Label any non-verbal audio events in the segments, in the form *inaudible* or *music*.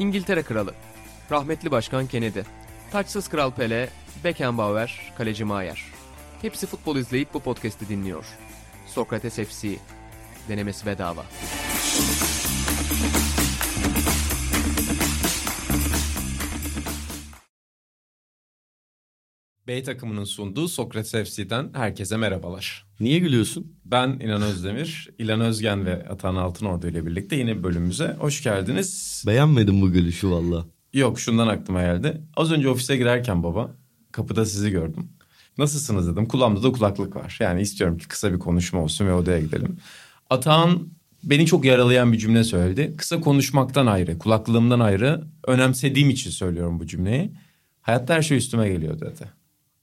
İngiltere Kralı, rahmetli Başkan Kennedy, taçsız Kral Pele, Beckenbauer, Kaleci Maier. Hepsi futbol izleyip bu podcast'i dinliyor. Sokrates FC, denemesi bedava. Bey takımının sunduğu Sokrates FC'den herkese merhabalar. Niye gülüyorsun? Ben İnan Özdemir, İlan Özgen ve Atan Altınordu ile birlikte yine bir bölümümüze hoş geldiniz. Beğenmedim bu gülüşü valla. Yok şundan aklıma geldi. Az önce ofise girerken baba kapıda sizi gördüm. Nasılsınız dedim. Kulağımda da kulaklık var. Yani istiyorum ki kısa bir konuşma olsun ve odaya gidelim. Atan beni çok yaralayan bir cümle söyledi. Kısa konuşmaktan ayrı, kulaklığımdan ayrı önemsediğim için söylüyorum bu cümleyi. Hayatta her şey üstüme geliyor dedi.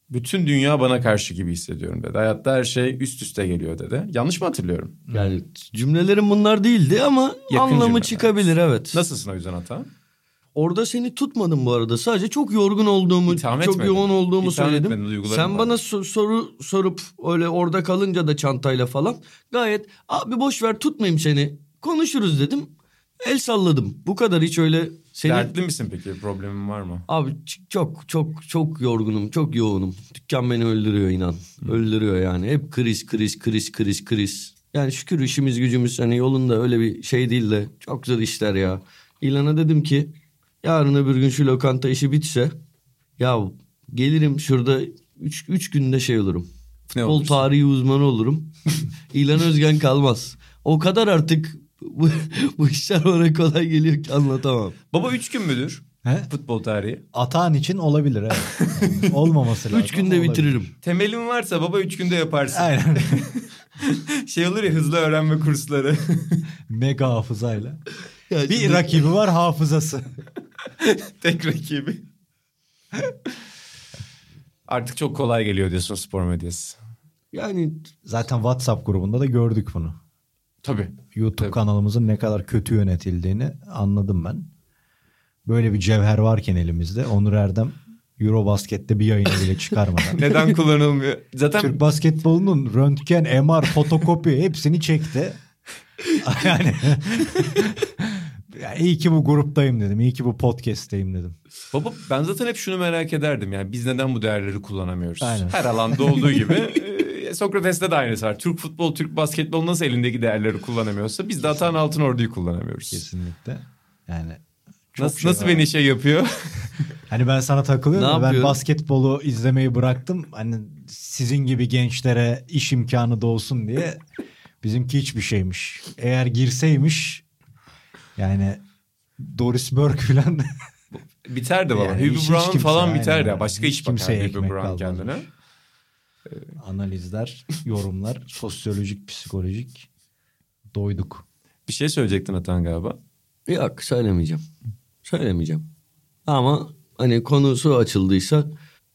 Bütün dünya bana karşı gibi hissediyorum dedi. Hayatta her şey üst üste geliyor dedi. Yanlış mı hatırlıyorum? Yani cümlelerim bunlar değildi ama Yakın anlamı cümleler. çıkabilir evet. Nasılsın o yüzden Atan? Orada seni tutmadım bu arada. Sadece çok yorgun olduğumu, İtham çok etmedin. yoğun olduğumu İtham söyledim. duygularım Sen var. bana so- soru sorup öyle orada kalınca da çantayla falan gayet abi boş ver tutmayayım seni. Konuşuruz dedim. El salladım. Bu kadar hiç öyle seni Dertli misin peki? Problemin var mı? Abi çok çok çok yorgunum, çok yoğunum. Dükkan beni öldürüyor inan. Öldürüyor yani. Hep kriz, kriz, kriz, kriz, kriz. Yani şükür işimiz gücümüz hani yolunda öyle bir şey değil de çok zor işler ya. İlana dedim ki yarın öbür gün şu lokanta işi bitse ya gelirim şurada üç, üç günde şey olurum. Ne Futbol olursun? tarihi uzmanı olurum. *laughs* İlan Özgen kalmaz. O kadar artık bu, bu işler bana kolay geliyor ki anlatamam. Baba üç gün müdür? He? Futbol tarihi. Atağın için olabilir evet. Yani olmaması lazım. Üç günde bitiririm. Temelin varsa baba üç günde yaparsın. Aynen. *laughs* şey olur ya hızlı öğrenme kursları. *laughs* Mega hafızayla. Ya Bir şimdi- rakibi var hafızası. *laughs* Tek rakibi. Artık çok kolay geliyor diyorsun spor medyası. Yani Zaten WhatsApp grubunda da gördük bunu. Tabii. YouTube Tabii. kanalımızın ne kadar kötü yönetildiğini anladım ben. Böyle bir cevher varken elimizde Onur Erdem Eurobasket'te bir yayını bile çıkarmadan. *laughs* Neden kullanılmıyor? Zaten Türk basketbolunun röntgen, MR, fotokopi hepsini çekti. *laughs* yani *laughs* ya iyi ki bu gruptayım dedim. İyi ki bu podcast'teyim dedim. baba ben zaten hep şunu merak ederdim. Yani biz neden bu değerleri kullanamıyoruz? Aynen. Her alanda olduğu gibi. Sokrates'te de aynısı var. Türk futbol, Türk basketbol nasıl elindeki değerleri kullanamıyorsa biz de Atan Altın Ordu'yu kullanamıyoruz. Kesinlikle. Yani Nasıl, şey nasıl var. beni şey yapıyor? *laughs* Hani ben sana takılıyorum Ne ya, ben yapıyorum? basketbolu izlemeyi bıraktım. Hani sizin gibi gençlere iş imkanı doğsun diye bizimki hiçbir şeymiş. Eğer girseymiş yani Doris Burke falan Biterdi *laughs* baba. Yani Hubie Brown falan aynen biter ya. öyle. Başka Hiç iş bakar Hubie Brown kalmaz. kendine. Analizler, *laughs* yorumlar, sosyolojik, psikolojik doyduk. Bir şey söyleyecektin Atan galiba. yok söylemeyeceğim. Söylemeyeceğim. Ama hani konusu açıldıysa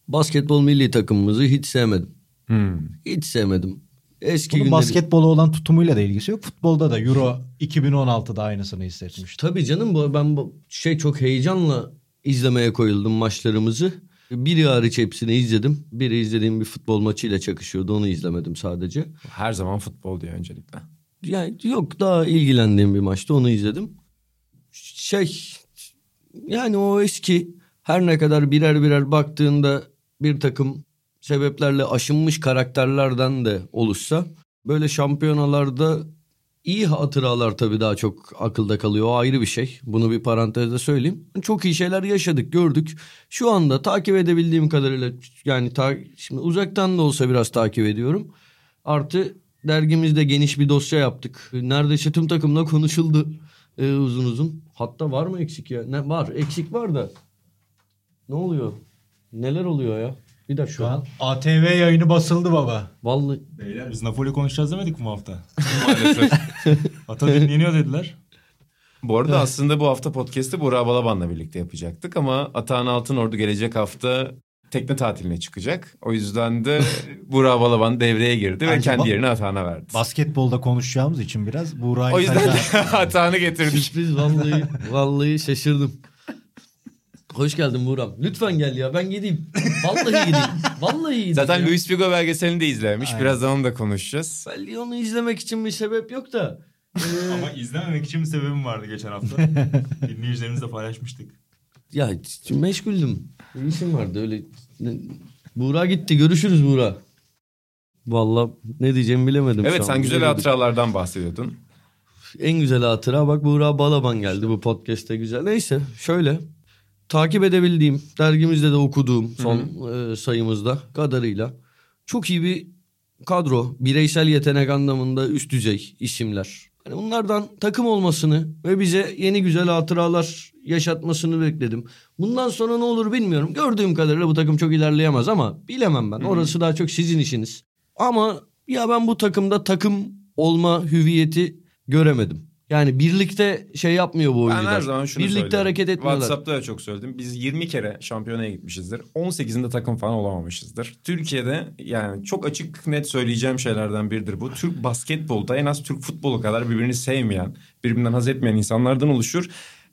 basketbol milli takımımızı hiç sevmedim. Hmm. Hiç sevmedim. Eski Bunun günleri... basketbola olan tutumuyla da ilgisi yok. Futbolda da Euro 2016'da aynısını hissetmiştim. Tabii canım bu ben bu şey çok heyecanla izlemeye koyuldum maçlarımızı. Biri hariç hepsini izledim. Biri izlediğim bir futbol maçıyla çakışıyordu. Onu izlemedim sadece. Her zaman futbol diyor öncelikle. Yani yok daha ilgilendiğim bir maçtı onu izledim. Şey yani o eski her ne kadar birer birer baktığında bir takım sebeplerle aşınmış karakterlerden de oluşsa böyle şampiyonalarda iyi hatıralar tabii daha çok akılda kalıyor. O ayrı bir şey. Bunu bir parantezde söyleyeyim. Çok iyi şeyler yaşadık, gördük. Şu anda takip edebildiğim kadarıyla yani ta, şimdi uzaktan da olsa biraz takip ediyorum. Artı dergimizde geniş bir dosya yaptık. Neredeyse tüm takımla konuşuldu e, uzun uzun. Hatta var mı eksik ya? Ne var? Eksik var da. Ne oluyor? Neler oluyor ya? Bir dakika. Şu an ATV yayını basıldı baba. Vallahi Beyler biz Napoli konuşacağız demedik mi bu hafta? Maalesef. *laughs* Ata dinleniyor dediler. bu arada aslında bu hafta podcast'i Burak Balaban'la birlikte yapacaktık ama Atan Altın Ordu gelecek hafta tekne tatiline çıkacak. O yüzden de *laughs* Burak Balaban devreye girdi ve Bence kendi ba- yerini Atan'a verdi. Basketbolda konuşacağımız için biraz Buğra'yı o yüzden *laughs* Atan'ı getirdik. sürpriz vallahi vallahi şaşırdım. Hoş geldin Buğram. Lütfen gel ya ben gideyim. Vallahi gideyim. Vallahi gideyim Zaten ya. Luis Figo belgeselini de izlemiş. Aynen. Birazdan onu da konuşacağız. Ben onu izlemek için bir sebep yok da. *laughs* Ama izlememek için bir sebebim vardı geçen hafta. *laughs* Dinleyicilerimizle paylaşmıştık. Ya meşguldüm. Bir işim vardı öyle. Buğra gitti. Görüşürüz Buğra. Vallahi ne diyeceğimi bilemedim Evet şu an. sen güzel Bilemedim. hatıralardan bahsediyordun. En güzel hatıra bak Buğra Balaban geldi bu podcast'te güzel. Neyse şöyle takip edebildiğim dergimizde de okuduğum son e, sayımızda kadarıyla çok iyi bir kadro. Bireysel yetenek anlamında üst düzey isimler. Hani bunlardan takım olmasını ve bize yeni güzel hatıralar yaşatmasını bekledim. Bundan sonra ne olur bilmiyorum. Gördüğüm kadarıyla bu takım çok ilerleyemez ama bilemem ben. Orası daha çok sizin işiniz. Ama ya ben bu takımda takım olma hüviyeti göremedim. Yani birlikte şey yapmıyor bu Ben oyuncular. her zaman şunu birlikte söylerim. hareket etmiyorlar. WhatsApp'ta da çok söyledim. Biz 20 kere şampiyonaya gitmişizdir. 18'inde takım falan olamamışızdır. Türkiye'de yani çok açık net söyleyeceğim şeylerden biridir bu. Türk basketbolda en az Türk futbolu kadar birbirini sevmeyen, birbirinden haz etmeyen insanlardan oluşur.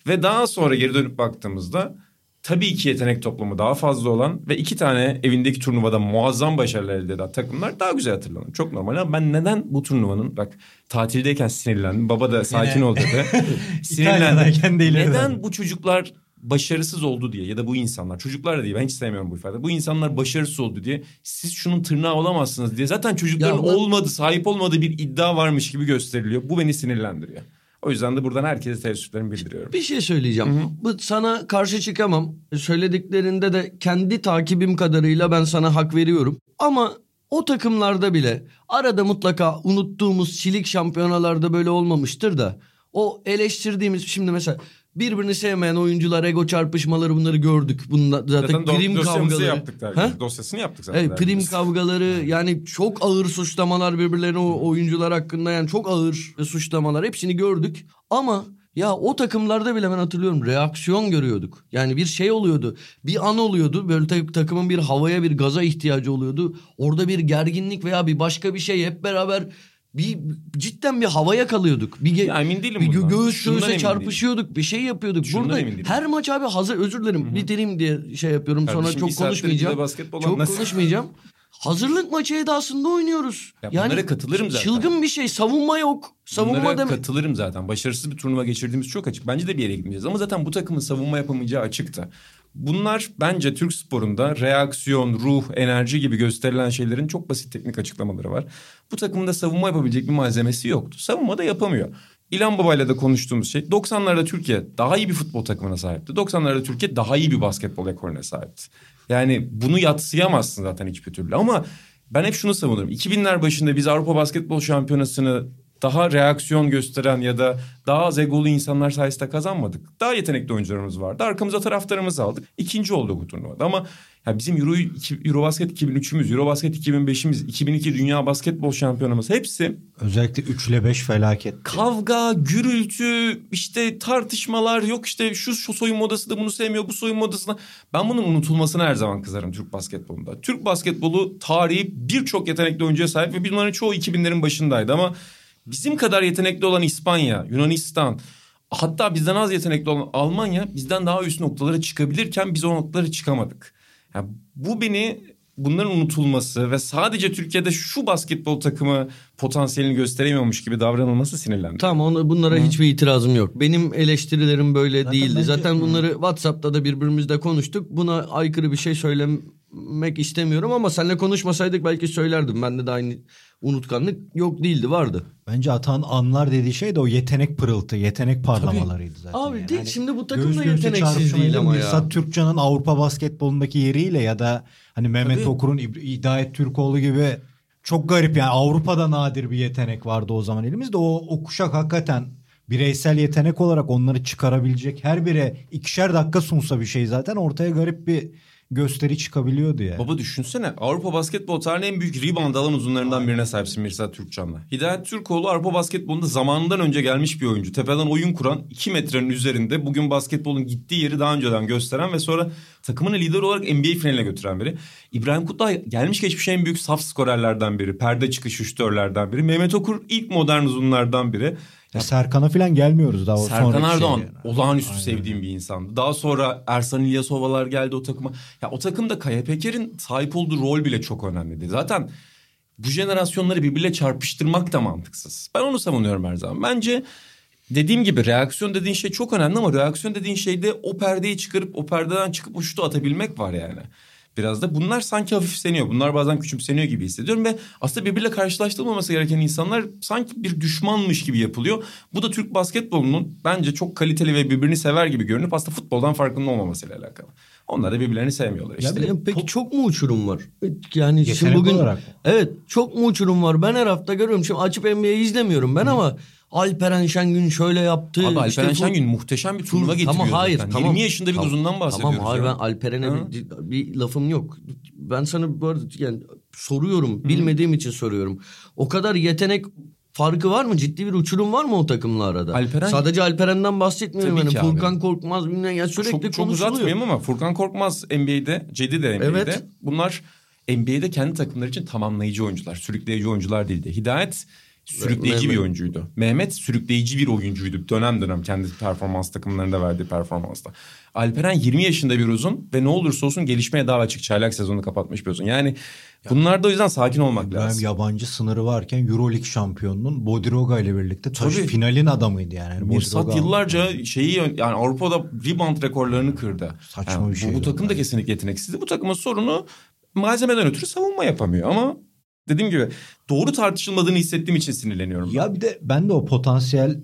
Ve daha sonra geri dönüp baktığımızda tabii ki yetenek toplamı daha fazla olan ve iki tane evindeki turnuvada muazzam başarılar elde eden takımlar daha güzel hatırlanır. Çok normal ama ben neden bu turnuvanın bak tatildeyken sinirlendim. Baba da sakin ol dedi. *laughs* İtalya'dayken de Neden bu çocuklar başarısız oldu diye ya da bu insanlar çocuklar da değil ben hiç sevmiyorum bu ifade. Bu insanlar başarısız oldu diye siz şunun tırnağı olamazsınız diye zaten çocukların Ya ben- olmadı sahip olmadığı bir iddia varmış gibi gösteriliyor. Bu beni sinirlendiriyor. O yüzden de buradan herkese teessüflerimi bildiriyorum. Bir şey söyleyeceğim. Bu sana karşı çıkamam. Söylediklerinde de kendi takibim kadarıyla ben sana hak veriyorum. Ama o takımlarda bile arada mutlaka unuttuğumuz çilik şampiyonalarda böyle olmamıştır da o eleştirdiğimiz şimdi mesela birbirini sevmeyen oyuncular ego çarpışmaları bunları gördük. Bunlar zaten, Zaten prim kavgaları. yaptık dergi. Ha? Dosyasını yaptık zaten. Evet, prim kavgaları yani çok ağır suçlamalar birbirlerine oyuncular hakkında yani çok ağır suçlamalar hepsini gördük. Ama ya o takımlarda bile ben hatırlıyorum reaksiyon görüyorduk. Yani bir şey oluyordu. Bir an oluyordu. Böyle ta- takımın bir havaya bir gaza ihtiyacı oluyordu. Orada bir gerginlik veya bir başka bir şey hep beraber bir cidden bir havaya kalıyorduk. Bir, ge- Ya emin değilim bir bundan. göğüs göğüse çarpışıyorduk. Bir şey yapıyorduk. Şundan Burada değilim. her maç abi hazır özür dilerim bitireyim diye şey yapıyorum. Sonra Kardeşim, bir çok konuşmayacağım. Çok anlat. konuşmayacağım. Hazırlık maçı edasında oynuyoruz. Ya bunlara katılırım zaten. Çılgın bir şey. Savunma yok. Savunma Bunlara demek. katılırım zaten. Başarısız bir turnuva geçirdiğimiz çok açık. Bence de bir yere gitmeyeceğiz. Ama zaten bu takımın savunma yapamayacağı açıktı. Bunlar bence Türk sporunda reaksiyon, ruh, enerji gibi gösterilen şeylerin çok basit teknik açıklamaları var. Bu takımın da savunma yapabilecek bir malzemesi yoktu. Savunma da yapamıyor. İlhan Baba'yla da konuştuğumuz şey 90'larda Türkiye daha iyi bir futbol takımına sahipti. 90'larda Türkiye daha iyi bir basketbol ekolüne sahipti. Yani bunu yatsıyamazsın zaten hiçbir türlü ama ben hep şunu savunurum. 2000'ler başında biz Avrupa Basketbol Şampiyonası'nı daha reaksiyon gösteren ya da daha az egolu insanlar sayesinde kazanmadık. Daha yetenekli oyuncularımız vardı. Arkamıza taraftarımızı aldık. İkinci olduk bu turnuvada ama ya bizim Euro, Eurobasket 2003'ümüz, Eurobasket 2005'imiz, 2002 Dünya Basketbol Şampiyonamız hepsi Özellikle 3 ile 5 felaket. kavga, gürültü, işte tartışmalar yok işte şu, şu soyunma odası da bunu sevmiyor, bu soyunma odasına. Ben bunun unutulmasına her zaman kızarım Türk basketbolunda. Türk basketbolu tarihi birçok yetenekli oyuncuya sahip ve bunların çoğu 2000'lerin başındaydı ama bizim kadar yetenekli olan İspanya, Yunanistan, hatta bizden az yetenekli olan Almanya bizden daha üst noktalara çıkabilirken biz o noktalara çıkamadık. Yani bu beni bunların unutulması ve sadece Türkiye'de şu basketbol takımı potansiyelini gösteremiyormuş gibi davranılması sinirlendi. Tamam onu, bunlara hiçbir itirazım yok. Benim eleştirilerim böyle Zaten değildi. bence- Zaten bunları WhatsApp'ta da birbirimizle konuştuk. Buna aykırı bir şey söylemek istemiyorum ama seninle konuşmasaydık belki söylerdim. Bende de aynı unutkanlık yok değildi vardı. Bence Atan anlar dediği şey de o yetenek pırıltı, yetenek parlamalarıydı zaten. Abi yani. değil, Hani şimdi bu takım da yeteneksiz değil ama ya. Mirsat Türkcan'ın Avrupa basketbolundaki yeriyle ya da hani Mehmet Tabii. Okur'un Hidayet Türkoğlu gibi çok garip yani Avrupa'da nadir bir yetenek vardı o zaman elimizde. O, o kuşak hakikaten bireysel yetenek olarak onları çıkarabilecek her bire ikişer dakika sunsa bir şey zaten ortaya garip bir gösteri çıkabiliyordu yani. Baba düşünsene Avrupa basketbol tarihinin en büyük rebound alan uzunlarından birine sahipsin Mirsat Türkcan'la. Hidayet Türkoğlu Avrupa basketbolunda zamanından önce gelmiş bir oyuncu. Tepeden oyun kuran 2 metrenin üzerinde bugün basketbolun gittiği yeri daha önceden gösteren ve sonra takımını lider olarak NBA finaline götüren biri. İbrahim Kutlay gelmiş geçmiş en büyük saf skorerlerden biri. Perde çıkış şütörlerden biri. Mehmet Okur ilk modern uzunlardan biri. Ya Serkan'a falan gelmiyoruz daha Serkan sonraki şey Erdoğan yani. olağanüstü Aynen. sevdiğim bir insandı. Daha sonra Ersan İlyasovalar geldi o takıma. Ya o takımda Kaya Peker'in sahip olduğu rol bile çok önemliydi. Zaten bu jenerasyonları birbirle çarpıştırmak da mantıksız. Ben onu savunuyorum her zaman. Bence dediğim gibi reaksiyon dediğin şey çok önemli ama reaksiyon dediğin şeyde o perdeyi çıkarıp o perdeden çıkıp o şutu atabilmek var yani. Biraz da bunlar sanki hafifleniyor. Bunlar bazen küçümseniyor gibi hissediyorum ve aslında birbiriyle karşılaştırılmaması gereken insanlar sanki bir düşmanmış gibi yapılıyor. Bu da Türk basketbolunun bence çok kaliteli ve birbirini sever gibi görünüp aslında futboldan farkında olmamasıyla alakalı. Onlar da birbirlerini sevmiyorlar işte. Ya de peki çok mu uçurum var? Yani şimdi Yetenek bugün olarak evet çok mu uçurum var? Ben her hafta görüyorum. Şimdi açıp NBA izlemiyorum ben ama Alperen Şengün şöyle yaptı. Abi işte Alperen bu- Şengün muhteşem bir turnuva Tamam, getiriyor hayır, zaten. tamam. 20 yaşında bir Tamam, uzundan bahsediyoruz. Tamam hayır ya. ben Alperen'e bir, bir lafım yok. Ben sana bu arada yani soruyorum. Bilmediğim için soruyorum. O kadar yetenek farkı var mı? Ciddi bir uçurum var mı o takımla arada? Alperen- Sadece Alperen'den bahsetmiyorum. Tabii Yani ki abi. Furkan Korkmaz bilmem ya sürekli çok, çok konuşuluyor. uzatmayayım ama Furkan Korkmaz NBA'de, Cedi de NBA'de. Evet. Bunlar NBA'de kendi takımları için tamamlayıcı oyuncular. Sürükleyici oyuncular değildi. Hidayet sürükleyici Mehmet. bir oyuncuydu. Mehmet sürükleyici bir oyuncuydu. Dönem dönem kendi performans takımlarında verdiği performansta. Alperen 20 yaşında bir uzun ve ne olursa olsun gelişmeye daha açık çaylak sezonu kapatmış bir uzun. Yani bunlarda o yüzden sakin olmak Hem lazım. yabancı sınırı varken Euroleague şampiyonunun Bodiroga ile birlikte taş Tabii. finalin adamıydı yani. yani Mirsat yıllarca şeyi yani Avrupa'da rebound rekorlarını kırdı. Saçma Yani bir şey Bu, bu takım da yani. kesinlikle yeteneksizdi. Bu takımın sorunu malzemeden ötürü savunma yapamıyor ama dediğim gibi doğru tartışılmadığını hissettiğim için sinirleniyorum. Ya bir de ben de o potansiyel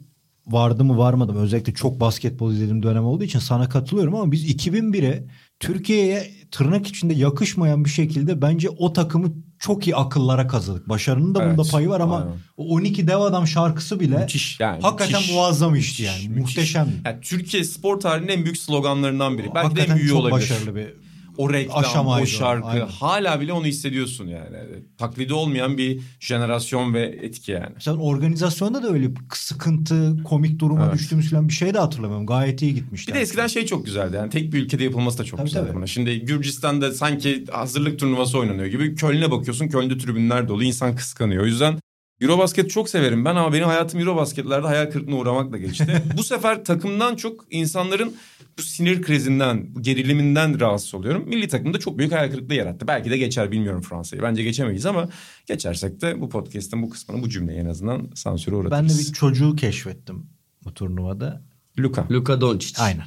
vardı mı varmadı mı özellikle çok basketbol izlediğim dönem olduğu için sana katılıyorum ama biz 2001'e Türkiye'ye tırnak içinde yakışmayan bir şekilde bence o takımı çok iyi akıllara kazıdık. Başarının da Evet, bunda payı var ama aynen. o 12 dev adam şarkısı bile Müthiş yani. hakikaten müthiş. muazzam işti yani. Müthiş. Muhteşem. Yani Türkiye spor tarihinin en büyük sloganlarından biri. Belki de en Hakikaten büyüğü çok olabilir. başarılı bir O reklam, aşamaydı o şarkı aynen. hala bile onu hissediyorsun yani. Taklidi olmayan bir jenerasyon ve etki yani. Sen organizasyonda da öyle sıkıntı, komik duruma Evet. düştüğümüz falan bir şey de hatırlamıyorum. Gayet iyi gitmişti. Bir de eskiden şey çok güzeldi yani tek bir ülkede yapılması da çok Tabii, güzeldi tabii. Şimdi Gürcistan'da sanki hazırlık turnuvası oynanıyor gibi Köln'e bakıyorsun Köln'de tribünler dolu insan kıskanıyor. O yüzden Eurobasket çok severim ben ama benim hayatım Eurobasketlerde hayal kırıklığına uğramakla geçti. bu sefer takımdan çok insanların bu sinir krizinden, bu geriliminden rahatsız oluyorum. Milli takımda çok büyük hayal kırıklığı yarattı. Belki de geçer bilmiyorum Fransa'yı. Bence geçemeyiz ama geçersek de bu podcast'ın bu kısmını bu cümleyi en azından sansüre uğratırız. Ben de bir çocuğu keşfettim bu turnuvada. Luka. Luka Doncic. Aynen.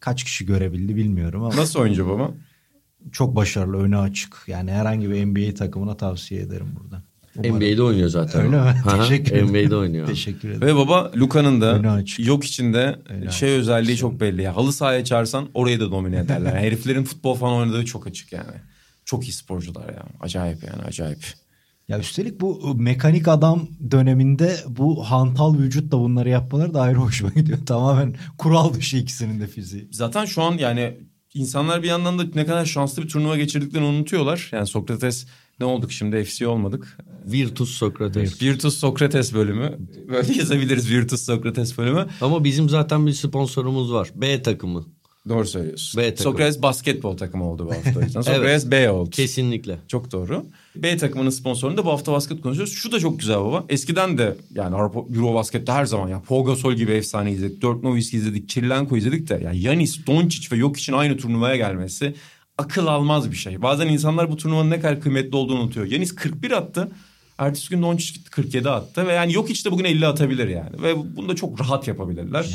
Kaç kişi görebildi bilmiyorum ama Nasıl oyuncu baba? çok başarılı, önü açık. Yani herhangi bir NBA takımına tavsiye ederim burada. Umarım- NBA'de oynuyor zaten. Öyle mi? Hı hı, Teşekkür ederim. NBA'de oynuyor. Teşekkür ederim. Ve baba Luka'nın da yok içinde şey açık. özelliği çok belli. Ya. Halı sahaya çağırsan orayı da domine ederler. Yani heriflerin futbol falan oynadığı çok açık yani. Çok iyi sporcular ya. Acayip yani acayip. Ya üstelik bu mekanik adam döneminde bu hantal vücutla bunları yapmaları da ayrı hoşuma gidiyor. *laughs* Tamamen kural dışı ikisinin de fiziği. Zaten şu an yani insanlar bir yandan da ne kadar şanslı bir turnuva geçirdiklerini unutuyorlar. Yani Sokrates ne olduk şimdi FC olmadık. Virtus Sokrates. Virtus Sokrates bölümü. Böyle yazabiliriz Virtus Sokrates bölümü. Ama bizim zaten bir sponsorumuz var. B takımı. Doğru söylüyorsun. B takımı. Sokrates basketbol takımı oldu bu hafta. *laughs* Sokrates B oldu. Kesinlikle. Çok doğru. B takımının sponsorunda bu hafta basket konuşuyoruz. Şu da çok güzel baba. Eskiden de yani Avrupa Euro baskette her zaman ya Pau Gasol gibi efsane izledik. Dirk Nowitzki izledik. Kirilenko izledik de yani Yanis, Doncic ve Jokic'in aynı turnuvaya gelmesi akıl almaz bir şey. Bazen insanlar bu turnuvanın ne kadar kıymetli olduğunu unutuyor. Yanis 41 attı. Ertesi gün Doncic gitti 47 attı ve yani Jokic de bugün 50 atabilir yani. Ve bunu da çok rahat yapabilirler.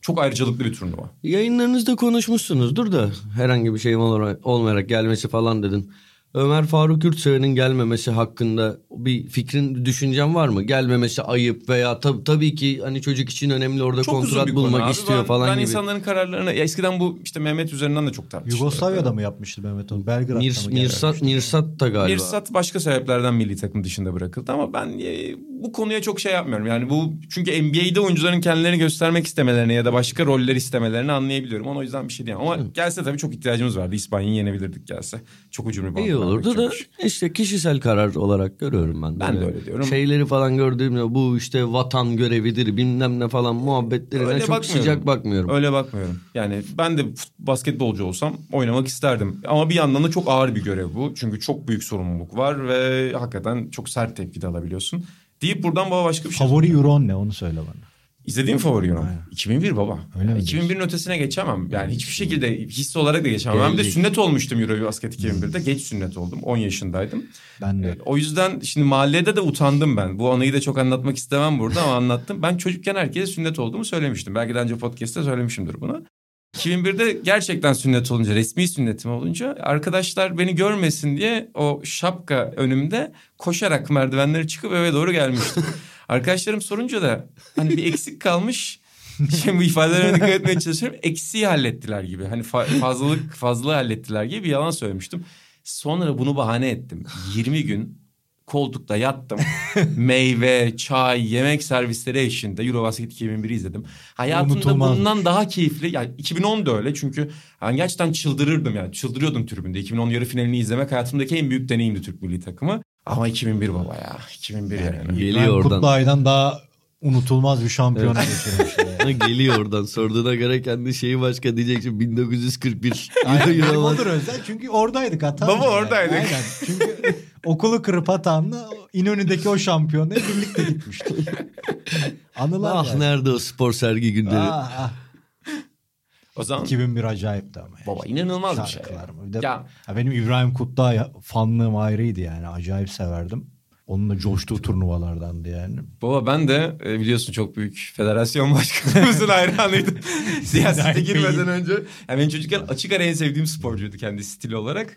Çok ayrıcalıklı bir turnuva. Yayınlarınızda konuşmuşsunuzdur da herhangi bir olarak, olmayarak gelmesi falan dedin. Ömer Faruk Yurtseven'in gelmemesi hakkında bir fikrin, düşüncen var mı? Gelmemesi ayıp veya tab- tabii ki hani çocuk için önemli orada Çok kontrat bulmak abi. istiyor ben, falan ben gibi. insanların kararlarına ya eskiden bu işte Mehmet üzerinden de çok tartışılıyor. Yugoslavya'da mı yapmıştı Mehmet onu? Belgrad'da Mirs, mı Mirsat? Mirsat da galiba. Mirsat başka sebeplerden milli takım dışında bırakıldı ama ben e, bu konuya çok şey yapmıyorum. Yani bu çünkü NBA'de oyuncuların kendilerini göstermek istemelerini ya da başka roller istemelerini anlayabiliyorum. Ona o yüzden bir şey diyemem. Ama gelse tabii çok ihtiyacımız vardı. İspanya'yı yenebilirdik gelse. Çok ucunu bir olurdu da geçiyormuş. işte kişisel karar olarak görüyorum ben. Ben de öyle diyorum. Şeyleri falan gördüğümde bu işte vatan görevidir bilmem ne falan muhabbetlerine Öyle çok bakmıyorum. sıcak bakmıyorum. Öyle bakmıyorum. Yani ben de basketbolcu olsam oynamak isterdim. Ama bir yandan da çok ağır bir görev bu. Çünkü çok büyük sorumluluk var ve hakikaten çok sert tepki de alabiliyorsun. Deyip buradan bana başka bir şey Favori Euron ne onu söyle bana. İzlediğim favori. Aynen. 2001 baba. Öyle mi 2001'in ötesine geçemem. Yani hiçbir şekilde his olarak da geçemem. Ben de sünnet olmuştum Eurobasket 2001'de. Geç sünnet oldum. 10 yaşındaydım. Ben de. E, O yüzden şimdi mahallede de utandım ben. Bu anıyı da çok anlatmak istemem burada ama anlattım. Ben çocukken herkese sünnet olduğumu söylemiştim. Belki daha önce podcast'te söylemişimdir bunu. 2001'de gerçekten sünnet olunca, resmi sünnetim olunca arkadaşlar beni görmesin diye o şapka önümde koşarak merdivenleri çıkıp eve doğru gelmiştim. *laughs* Arkadaşlarım sorunca da hani bir eksik kalmış. Şimdi bu ifadelerine dikkat etmeye çalışıyorum. Eksiği hallettiler gibi. Hani fa- fazlalık fazla hallettiler gibi bir yalan söylemiştim. Sonra bunu bahane ettim. 20 gün koltukta yattım. *laughs* Meyve, çay, yemek servisleri eşliğinde Eurobasket 2001'i izledim. Hayatımda Unutulmaz. bundan daha keyifli. Yani 2010 da öyle çünkü yani gerçekten çıldırırdım yani. Çıldırıyordum tribünde. 2010 yarı finalini izlemek hayatımdaki en büyük deneyimdi Türk milli takımı. Ama 2001 baba ya. 2001 yani. Geliyor İbrahim oradan. Kutluay'dan daha unutulmaz bir şampiyona geçirmişler. *laughs* Ha, Geliyor oradan sorduğuna göre kendi şeyi başka diyeceksin 1941. Aynen, odur özel çünkü oradaydık hata. Baba oradaydık. Aynen çünkü *laughs* okulu kırıp hatanla İnönü'deki o şampiyonaya birlikte gitmiştik. *laughs* Anılar Ah yani. nerede o spor sergi günleri. Ah, ah. O zaman 2001 acayipti ama. yani. baba inanılmaz bir şey. Mı? Bir de, Ya ya benim İbrahim Kutluay fanlığım ayrıydı yani. Acayip severdim. Onunla coştuğu turnuvalardandı yani. Baba ben de e, biliyorsun çok büyük federasyon *laughs* başkanımızın hayranıydım. *laughs* Siyasete girmeden önce. Yani benim çocukken açık ara en sevdiğim sporcuydu kendi stili olarak.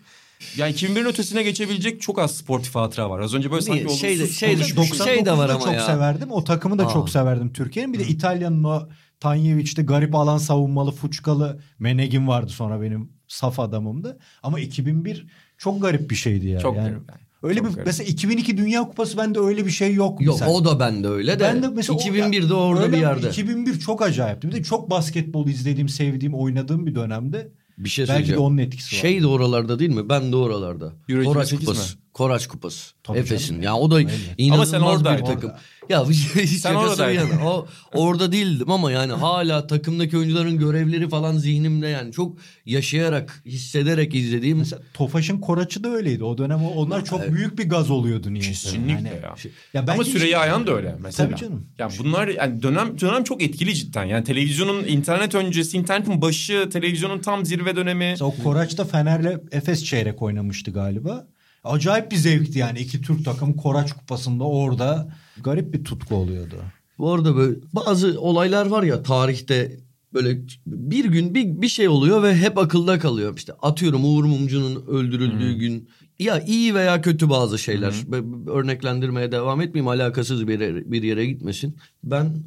Yani 2001'in ötesine geçebilecek çok az sportif hatıra var. Az önce böyle sanki olumsuz Şeyde- şeyde- konuşmuşum. şey de var 99'da ama çok ya. severdim. O takımı da Aa. çok severdim Türkiye'nin. Bir de İtalya'nın o Tanyevic'te garip alan savunmalı fuçkalı Menegin vardı sonra benim saf adamımdı. Ama 2001 çok garip bir şeydi ya. Çok yani. garip yani. Öyle Çok bir garip. mesela 2002 Dünya Kupası bende öyle bir şey yok. Yok mesela. o da bende öyle de. Ben de mesela o- 2001'de orada öyle bir yerde. 2001 çok acayipti. Bir de çok basketbol izlediğim, sevdiğim, oynadığım bir dönemde. Bir şey Belki de onun etkisi var. Şey de oralarda değil mi? Ben de oralarda. Euro Koraç 2008 Kupası. mi? Koraç Kupası. Tabii Efes'in. canım. Ya o da Öyle. inanılmaz Ama sen bir takım. Orada. Ya şey Sen bir oradaydın. yana. O, orada değildim ama yani hala takımdaki oyuncuların görevleri falan zihnimde yani çok yaşayarak, hissederek izlediğim Mesela Tofaş'ın Koraç'ı da öyleydi. O dönem onlar çok Evet. büyük bir gaz oluyordu niye? Kesinlikle ya. Ya Ama Süreyya işte- Ayan da öyle mesela. Tabii canım. Yani bunlar yani dönem dönem çok etkili cidden. Yani televizyonun internet öncesi, internetin başı, televizyonun tam zirve dönemi. Mesela o Koraç'ta Fener'le Efes çeyrek oynamıştı galiba. Acayip bir zevkti yani. iki Türk takım Koraç kupasında orada. Garip bir tutku oluyordu. Bu arada böyle bazı olaylar var ya tarihte böyle bir gün bir, bir şey oluyor ve hep akılda kalıyor. İşte atıyorum Uğur Mumcu'nun öldürüldüğü gün. Ya iyi veya kötü bazı şeyler. Be- Örneklendirmeye devam etmeyeyim alakasız bir yere, bir yere gitmesin. Ben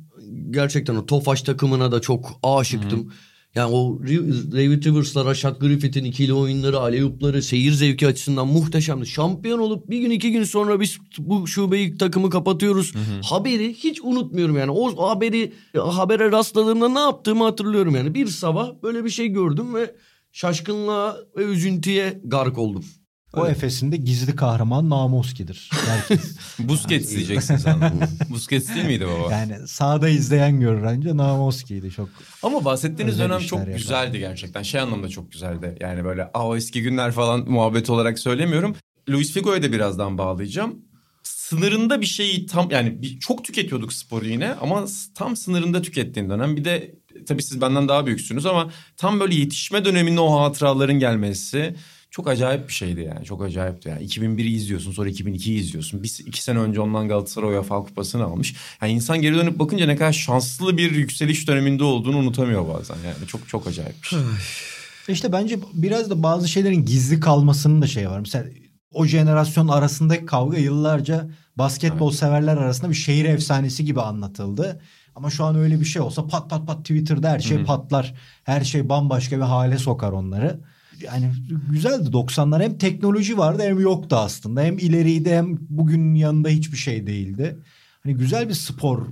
gerçekten o Tofaş takımına da çok aşıktım. Yani o David Rivers'la Rashad Griffith'in ikili oyunları, aleyupları, seyir zevki açısından muhteşemdi. Şampiyon olup bir gün iki gün sonra biz bu şubeyi takımı kapatıyoruz. Haberi hiç unutmuyorum yani. O haberi habere rastladığımda ne yaptığımı hatırlıyorum yani. Bir sabah böyle bir şey gördüm ve şaşkınlığa ve üzüntüye gark oldum. O Efes'in de gizli kahraman Namoski'dir. *laughs* Busquets diyeceksin sen. *laughs* Busquets değil miydi baba? yani sahada izleyen görür anca Namoski'ydi çok. Ama bahsettiğiniz dönem çok yapar. güzeldi gerçekten. Şey anlamda çok güzeldi. Yani böyle o eski günler falan muhabbet olarak söylemiyorum. Luis Figo'ya da birazdan bağlayacağım. Sınırında bir şeyi tam yani bir, çok tüketiyorduk sporu yine ama tam sınırında tükettiğin dönem. Bir de tabii siz benden daha büyüksünüz ama tam böyle yetişme döneminde o hatıraların gelmesi çok acayip bir şeydi yani. Çok acayipti yani. 2001'i izliyorsun sonra 2002'yi izliyorsun. Bir, iki sene önce ondan Galatasaray UEFA kupasını almış. Yani insan geri dönüp bakınca ne kadar şanslı bir yükseliş döneminde olduğunu unutamıyor bazen. Yani çok çok acayip bir şey. İşte bence biraz da bazı şeylerin gizli kalmasının da şey var. Mesela o jenerasyon arasındaki kavga yıllarca basketbol severler arasında bir şehir efsanesi gibi anlatıldı. Ama şu an öyle bir şey olsa pat pat pat Twitter'da her şey patlar. Her şey bambaşka bir hale sokar onları. Yani güzeldi 90'lar hem teknoloji vardı hem yoktu aslında. Hem ileriydi hem bugünün yanında hiçbir şey değildi. Hani güzel bir spor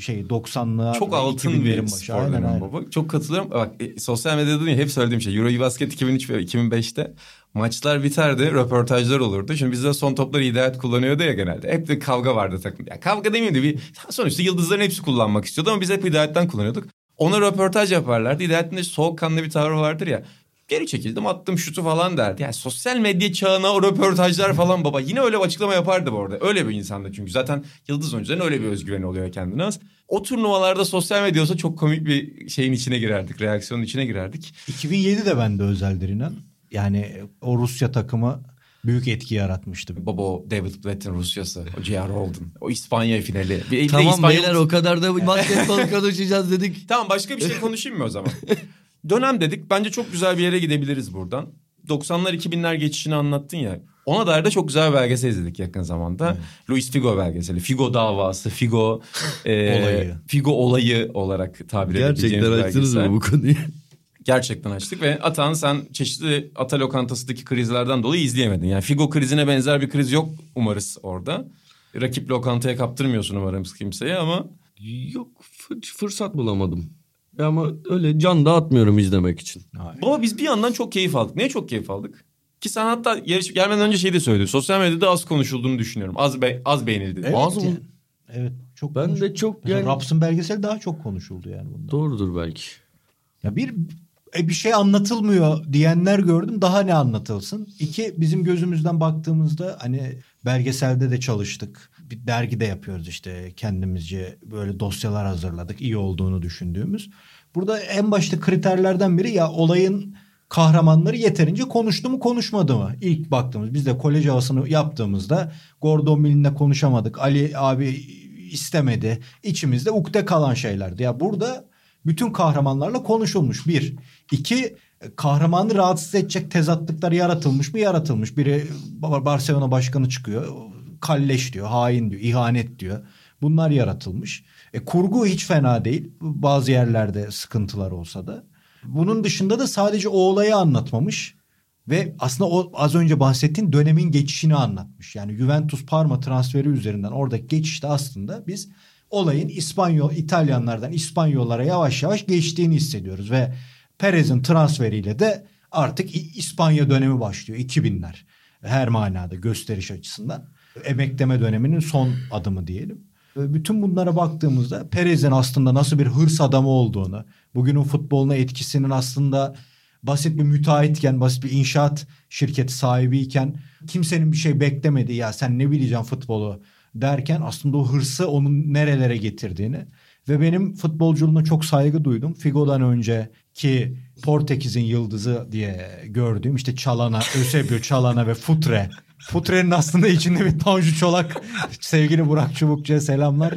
şey 90'lar. Çok altın 2000'lerin bir başı. spor Aynen, aynen. baba. Çok katılıyorum. Bak e, sosyal medyada değil, hep söylediğim şey. Euro Basket 2003 ve 2005'te maçlar biterdi. Röportajlar olurdu. Şimdi bizde son topları Hidayet kullanıyordu ya genelde. Hep de kavga vardı takım. Ya kavga demeyeyim de bir sonuçta yıldızların hepsi kullanmak istiyordu ama biz hep Hidayet'ten kullanıyorduk. Ona röportaj yaparlardı. Hidayet'in de soğukkanlı bir tavrı vardır ya. Geri çekildim attım şutu falan derdi. Yani sosyal medya çağına o röportajlar falan baba. Yine öyle bir açıklama yapardı bu arada. Öyle bir insandı çünkü. Zaten yıldız oyuncuların öyle bir özgüveni oluyor kendine az. O turnuvalarda sosyal medya olsa çok komik bir şeyin içine girerdik. Reaksiyonun içine girerdik. 2007 de bende özeldir inan. Yani o Rusya takımı büyük etki yaratmıştı. Baba o David Blatt'in Rusyası. O J.R. Holden. O İspanya finali. Bir, Tamam İspanyol- beyler o kadar da basketbol konuşacağız dedik. Tamam başka bir şey konuşayım mı o zaman? *laughs* Dönem dedik. Bence çok güzel bir yere gidebiliriz buradan. 90'lar 2000'ler geçişini anlattın ya. Ona dair de çok güzel bir belgesel izledik yakın zamanda. Luis Figo belgeseli. Figo davası, Figo e, Olayı. Figo olayı olarak tabir Gerçekten açtınız mı bu konuyu? Gerçekten açtık ve Atan sen çeşitli ata lokantasındaki krizlerden dolayı izleyemedin. Yani Figo krizine benzer bir kriz yok umarız orada. Rakip lokantaya kaptırmıyorsun umarım kimseye ama Yok fır- fırsat bulamadım. Ama öyle can dağıtmıyorum izlemek için. Baba biz bir yandan çok keyif aldık. Niye çok keyif aldık? Ki sen hatta yarış gelmeden önce şey de söyledin. Sosyal medyada az konuşulduğunu düşünüyorum. Az be- az beğenildi. Evet, Az mı? yani. Evet çok Ben konuşuldu. de çok Mesela yani- Raps'ın belgeseli daha çok konuşuldu yani bundan. Doğrudur belki. Ya bir e, bir şey anlatılmıyor diyenler gördüm. Daha ne anlatılsın? İki bizim gözümüzden baktığımızda hani belgeselde de çalıştık. Bir dergide yapıyoruz işte kendimizce böyle dosyalar hazırladık. iyi olduğunu düşündüğümüz. Burada en başta kriterlerden biri ya olayın kahramanları yeterince konuştu mu konuşmadı mı? İlk baktığımız biz de kolej havasını yaptığımızda Gordon Mill'le konuşamadık. Ali abi istemedi. İçimizde ukde kalan şeylerdi. Ya burada bütün kahramanlarla konuşulmuş bir. İki kahramanı rahatsız edecek tezatlıklar yaratılmış mı? Yaratılmış. Biri Bar- Barcelona başkanı çıkıyor. Kalleş diyor, hain diyor, ihanet diyor. Bunlar yaratılmış. E, kurgu hiç fena değil. Bazı yerlerde sıkıntılar olsa da. Bunun dışında da sadece o olayı anlatmamış. Ve aslında o az önce bahsettiğin dönemin geçişini anlatmış. Yani Juventus Parma transferi üzerinden oradaki geçişte aslında biz olayın İspanyol İtalyanlardan İspanyollara yavaş yavaş geçtiğini hissediyoruz ve Perez'in transferiyle de artık İspanya dönemi başlıyor 2000'ler. Her manada gösteriş açısından. Emekleme döneminin son adımı diyelim. Ve Bütün bunlara baktığımızda Perez'in aslında nasıl bir hırs adamı olduğunu, bugünün futboluna etkisinin aslında basit bir müteahhitken, basit bir inşaat şirketi sahibiyken kimsenin bir şey beklemedi ya sen ne bileceksin futbolu derken aslında o hırsı onun nerelere getirdiğini ve benim futbolculuğuna çok saygı duydum. Figo'dan önce ki Portekiz'in yıldızı diye gördüğüm işte Çalana, Eusebio Çalana ve Futre. Futre'nin aslında içinde bir Tanju Çolak sevgili Burak Çubukçu'ya selamlar.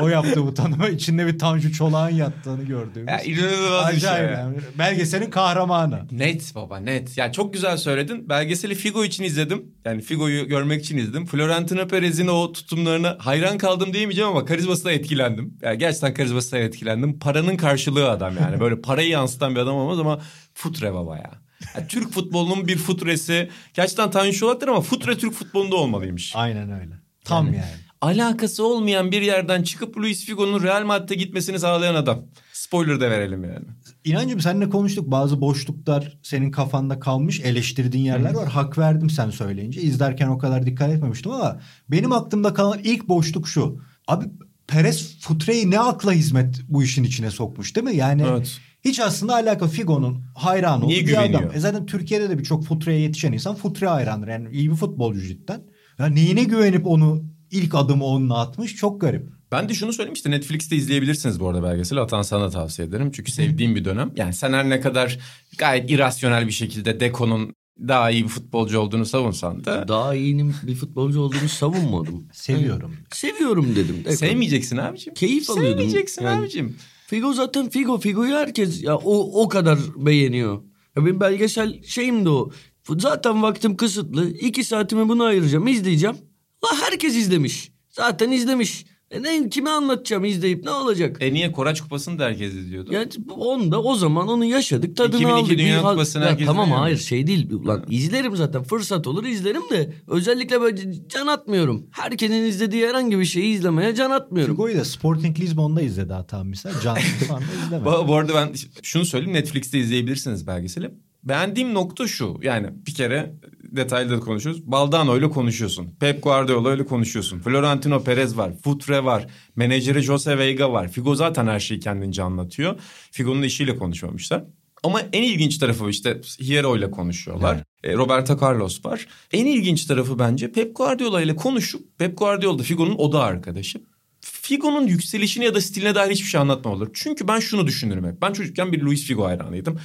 O yaptı bu tanımı. İçinde bir Tanju Çolak'ın yattığını gördüğümüz. Ya inanılmaz bir şey. Yani. Belgeselin kahramanı. Net baba net. Ya çok güzel söyledin. Belgeseli Figo için izledim. Yani Figo'yu görmek için izledim. Florentino Perez'in o tutumlarına hayran kaldım diyemeyeceğim ama karizmasına etkilendim. Yani gerçekten karizmasına etkilendim. Paranın karşılığı adam yani. Böyle parayı yansıtan bir adam olmaz ama futre baba ya. Ya Türk futbolunun bir futresi. Gerçekten Tanju Çolak'tır ama futre Türk futbolunda olmalıymış. Aynen öyle. Tam yani. Alakası olmayan bir yerden çıkıp Luis Figo'nun Real Madrid'e gitmesini sağlayan adam. Spoiler da verelim yani. İnancım seninle konuştuk. Bazı boşluklar senin kafanda kalmış. Eleştirdiğin yerler var. Hak verdim sen söyleyince. İzlerken o kadar dikkat etmemiştim ama benim aklımda kalan ilk boşluk şu. Abi Perez Futre'yi ne akla hizmet bu işin içine sokmuş değil mi? Yani Evet. Hiç aslında alaka Figo'nun hayranı Niye olduğu bir adam. güveniyor? E zaten Türkiye'de de birçok Futre'ye yetişen insan Futre hayrandır. Yani iyi bir futbolcu cidden. Ya neyine güvenip onu ilk adımı onunla atmış çok garip. Ben de şunu söyleyeyim işte Netflix'te izleyebilirsiniz bu arada belgeseli. Atan sana da tavsiye ederim. Çünkü sevdiğim bir dönem. Yani sen her ne kadar gayet irasyonel bir şekilde Deko'nun daha iyi bir futbolcu olduğunu savunsan da Daha iyinin bir futbolcu olduğunu savunmadım. Seviyorum. Seviyorum dedim. Dekor. sevmeyeceksin abicim. Keyif alıyordum. Sevmeyeceksin Yani- abicim. Figo zaten Figo. Figo'yu herkes ya o, o kadar beğeniyor. Ya benim belgesel şeyim de o. Zaten vaktim kısıtlı. İki saatimi buna ayıracağım. izleyeceğim. La herkes izlemiş. Zaten izlemiş. E ne, kime anlatacağım izleyip ne olacak? E niye Koraç Kupası'nı da herkes izliyordu? Yani onda o zaman onu yaşadık tadını 2002 aldık. Dünya Bir hal- Kupası'nı Ya herkes Tamam hayır şey değil. Ulan izlerim zaten fırsat olur izlerim de özellikle böyle can atmıyorum. Herkesin izlediği herhangi bir şeyi izlemeye can atmıyorum. Figo'yu da Sporting Lisbon'da izledi hatta misal. Can *laughs* falan izlemedi. Bu, bu arada ben şunu söyleyeyim Netflix'te izleyebilirsiniz belgeseli. Beğendiğim nokta şu yani bir kere detaylı da konuşuyoruz. Baldano ile konuşuyorsun. Pep Guardiola ile konuşuyorsun. Florentino Perez var. Futre var. Menajeri Jose Veiga var. Figo zaten her şeyi kendince anlatıyor. Figo'nun işiyle konuşmamışlar. Ama en ilginç tarafı işte Hierro ile konuşuyorlar. E, Roberto Carlos var. En ilginç tarafı bence Pep Guardiola ile konuşup Pep Guardiola da Figo'nun oda arkadaşı. Figo'nun yükselişine ya da stiline dair hiçbir şey anlatmamalılar. Çünkü ben şunu düşünürüm hep. Ben çocukken bir Luis Figo hayranıydım.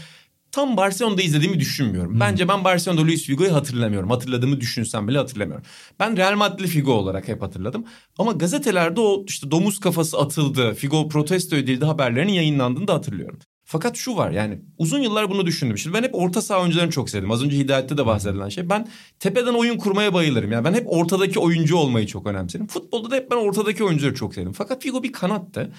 Tam Barcelona'da izlediğimi düşünmüyorum. Bence ben Barcelona'da Luis Figo'yu hatırlamıyorum. Hatırladığımı düşünsem bile hatırlamıyorum. Ben Real Madrid'li Figo olarak hep hatırladım. Ama gazetelerde o işte domuz kafası atıldı, Figo protesto edildi haberlerinin yayınlandığını da hatırlıyorum. Fakat şu var yani uzun yıllar bunu düşündüm. Şimdi ben hep orta saha oyuncularını çok sevdim. Az önce Hidayet'te de bahsedilen şey. Ben tepeden oyun kurmaya bayılırım. Yani ben hep ortadaki oyuncu olmayı çok önemserim. Futbolda da hep ben ortadaki oyuncuları çok sevdim. Fakat Figo bir kanattı.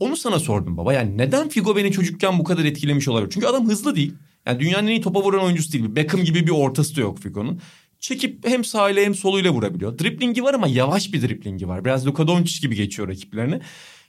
Onu sana sordum baba. Yani neden Figo beni çocukken bu kadar etkilemiş olabilir? Çünkü adam hızlı değil. Yani dünyanın en iyi topa vuran oyuncusu değil. Beckham gibi bir ortası da yok Figo'nun. Çekip hem sağıyla hem soluyla vurabiliyor. Driplingi var ama yavaş bir driplingi var. Biraz Luka Doncic gibi geçiyor rakiplerine.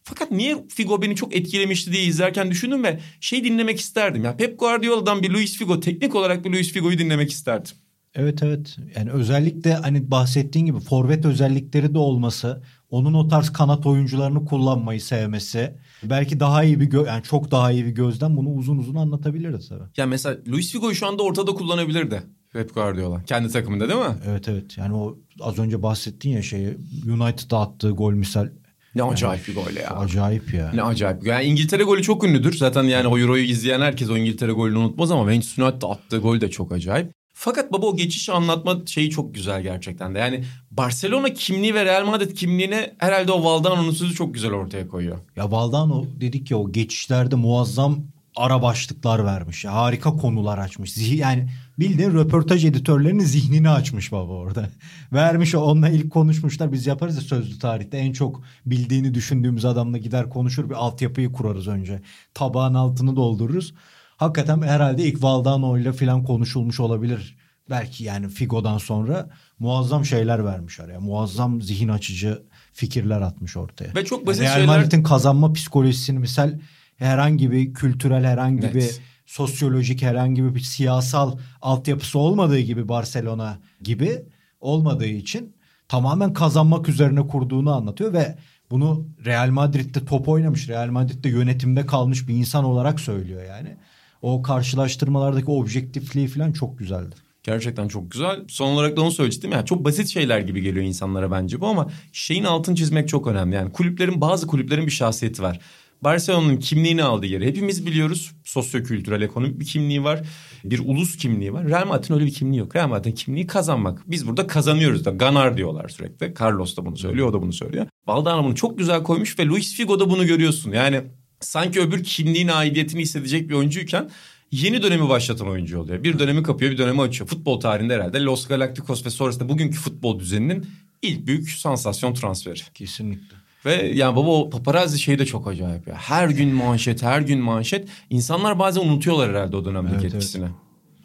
Fakat niye Figo beni çok etkilemişti diye izlerken düşündüm ve şey dinlemek isterdim. Ya Pep Guardiola'dan bir Luis Figo, teknik olarak bir Luis Figo'yu dinlemek isterdim. Evet evet. Yani özellikle hani bahsettiğin gibi forvet özellikleri de olması, onun o tarz kanat oyuncularını kullanmayı sevmesi, belki daha iyi bir gö- yani çok daha iyi bir gözden bunu uzun uzun anlatabiliriz tabii. Ya mesela Luis Figo'yu şu anda ortada kullanabilirdi Pep Guardiola. Kendi takımında değil mi? Evet evet. Yani o az önce bahsettin ya şeyi United'a attığı gol misal Ne acayip bir gol ya. acayip ya. Ne acayip. Yani İngiltere golü çok ünlüdür. Zaten yani o Euro'yu izleyen herkes o İngiltere golünü unutmaz ama Manchester United'da attığı gol de çok acayip. Fakat baba o geçişi anlatma şeyi çok güzel gerçekten de. Yani Barcelona kimliği ve Real Madrid kimliğini herhalde o Valdano'nun sözü çok güzel ortaya koyuyor. Ya Valdano dedik ya o geçişlerde muazzam ara başlıklar vermiş. Harika konular açmış. Yani bildiğin röportaj editörlerinin zihnini açmış baba orada. *laughs* vermiş onunla ilk konuşmuşlar. Biz yaparız ya sözlü tarihte en çok bildiğini düşündüğümüz adamla gider konuşur bir altyapıyı kurarız önce. Tabağın altını doldururuz. Hakikaten herhalde ilk Valdano ile falan konuşulmuş olabilir. Belki yani Figo'dan sonra muazzam şeyler vermiş araya. Muazzam zihin açıcı fikirler atmış ortaya. Ve çok basit Real şeyler- Madrid'in kazanma psikolojisini misal herhangi bir kültürel herhangi Net. bir sosyolojik herhangi bir siyasal altyapısı olmadığı gibi Barcelona gibi olmadığı için tamamen kazanmak üzerine kurduğunu anlatıyor ve bunu Real Madrid'de top oynamış, Real Madrid'de yönetimde kalmış bir insan olarak söylüyor yani. O karşılaştırmalardaki objektifliği falan çok güzeldi. Gerçekten çok güzel. Son olarak da onu söyleyecektim. Yani çok basit şeyler gibi geliyor insanlara bence bu ama şeyin altını çizmek çok önemli. Yani kulüplerin bazı kulüplerin bir şahsiyeti var. Barcelona'nın kimliğini aldığı yeri hepimiz biliyoruz. Sosyokültürel, ekonomik bir kimliği var. Bir ulus kimliği var. Real Madrid'in öyle bir kimliği yok. Real Madrid'in kimliği kazanmak. Biz burada kazanıyoruz da. Ganar diyorlar sürekli. Carlos da bunu söylüyor, o da bunu söylüyor. Valdano bunu çok güzel koymuş ve Luis Figo'da bunu görüyorsun. Yani sanki öbür kimliğin aidiyetini hissedecek bir oyuncuyken yeni dönemi başlatan oyuncu oluyor. Bir dönemi kapıyor, bir dönemi açıyor. Futbol tarihinde herhalde Los Galacticos ve sonrasında bugünkü futbol düzeninin ilk büyük sansasyon transferi. Kesinlikle. Ve yani baba o paparazzi şey de çok acayip ya. Her gün manşet, her gün manşet. İnsanlar bazen unutuyorlar herhalde o dönemdeki Evet, evet. etkisini.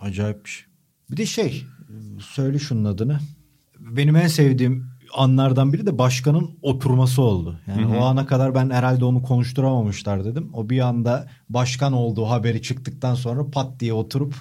Acayip bir şey. Bir de şey söyle şunun adını. Benim en sevdiğim anlardan biri de başkanın oturması oldu. Yani o ana kadar ben herhalde onu konuşturamamışlar dedim. O bir anda başkan olduğu haberi çıktıktan sonra pat diye oturup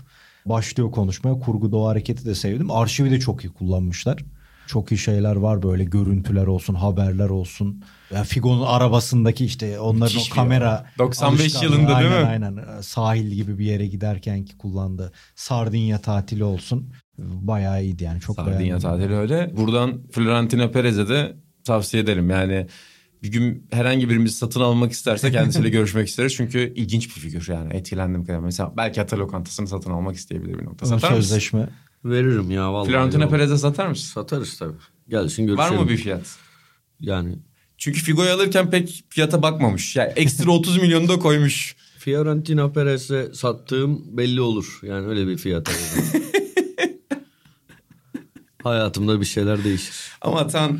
başlıyor konuşmaya. Kurguda o hareketi de sevdim. Arşivi de çok iyi kullanmışlar. Çok iyi şeyler var böyle görüntüler olsun, haberler olsun. Ya Figo'nun arabasındaki işte onların Müthiş o kamera 95 alışkanlığı. yılında değil mi? Aynen aynen sahil gibi bir yere giderken ki kullandığı Sardinya tatili olsun. Bayağı iyiydi yani çok Sardinya beğendim. tatili öyle. Buradan Florentino Perez'e de tavsiye ederim. Yani bir gün herhangi birimizi satın almak isterse kendisiyle *laughs* görüşmek isteriz. Çünkü ilginç bir figür yani etkilendim. kadar. Mesela belki Ata lokantasını satın almak isteyebilir bir nokta. Satar mısın? sözleşme. Veririm ya vallahi. Florentino Yok. Perez'e satar mısın? Satarız tabii. Gelsin Var görüşelim. mı bir fiyat? Yani Çünkü Figo'yu alırken pek fiyata bakmamış. Yani ekstra *laughs* 30 milyonu da koymuş. Fiorentina Perez'e sattığım belli olur. Yani öyle bir fiyata. *laughs* Hayatımda bir şeyler değişir. Ama Tan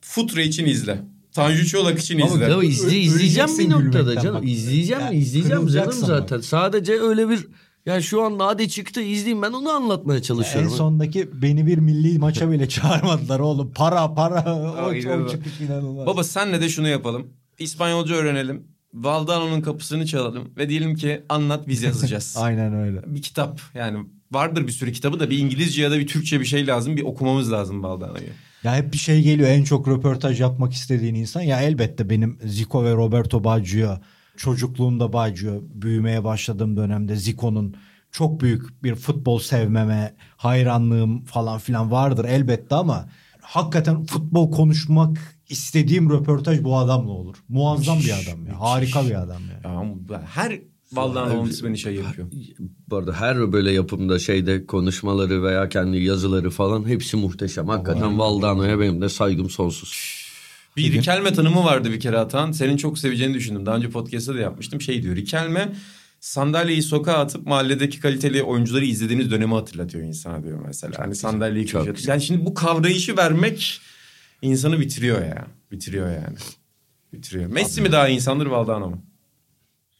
Futre için izle. Tanju Çolak için Ama izle. ya izle, izleyeceğim bir noktada canım. bak. İzleyeceğim, Ya, izleyeceğim canım kırılacaksın bak. zaten. Sadece öyle bir yani şu an hadi çıktı izleyeyim ben onu anlatmaya En çalışıyorum. sondaki beni bir milli maça bile *laughs* çağırmadılar oğlum. Para para. O, o inanılmaz. çıkış inanılmaz. Baba senle de şunu yapalım. İspanyolca öğrenelim. Valdano'nun kapısını çalalım ve diyelim ki anlat biz yazacağız. *laughs* Aynen öyle. bir kitap yani vardır bir sürü kitabı da bir İngilizce ya da bir Türkçe bir şey lazım. Bir okumamız lazım Valdano'yu. Ya hep bir şey geliyor en çok röportaj yapmak istediğin insan. Ya elbette benim Zico ve Roberto Baggio çocukluğumda Baggio büyümeye başladığım dönemde Zico'nun çok büyük bir futbol sevmeme, hayranlığım falan filan vardır elbette ama hakikaten futbol konuşmak istediğim röportaj bu adamla olur. Muazzam bir adam ya. Harika bir adam ya. Ya ama her Valdan olması beni şey yapıyor. Bu arada her böyle yapımda şeyde konuşmaları veya kendi yazıları falan hepsi muhteşem. Hakikaten Valdano'ya benim de saygım sonsuz. Bir Rikelme tanımı vardı bir kere Atan. Senin çok seveceğini düşündüm. Daha önce podcast'ta da yapmıştım. Şey diyor Rikelme sandalyeyi sokağa atıp mahalledeki kaliteli oyuncuları izlediğiniz dönemi hatırlatıyor insana diyor mesela. Hani sandalyeyi Çok köşe- Yani şimdi bu kavrayışı vermek insanı bitiriyor ya. Bitiriyor yani. Bitiriyor. Messi mi daha insandır Valdano mu?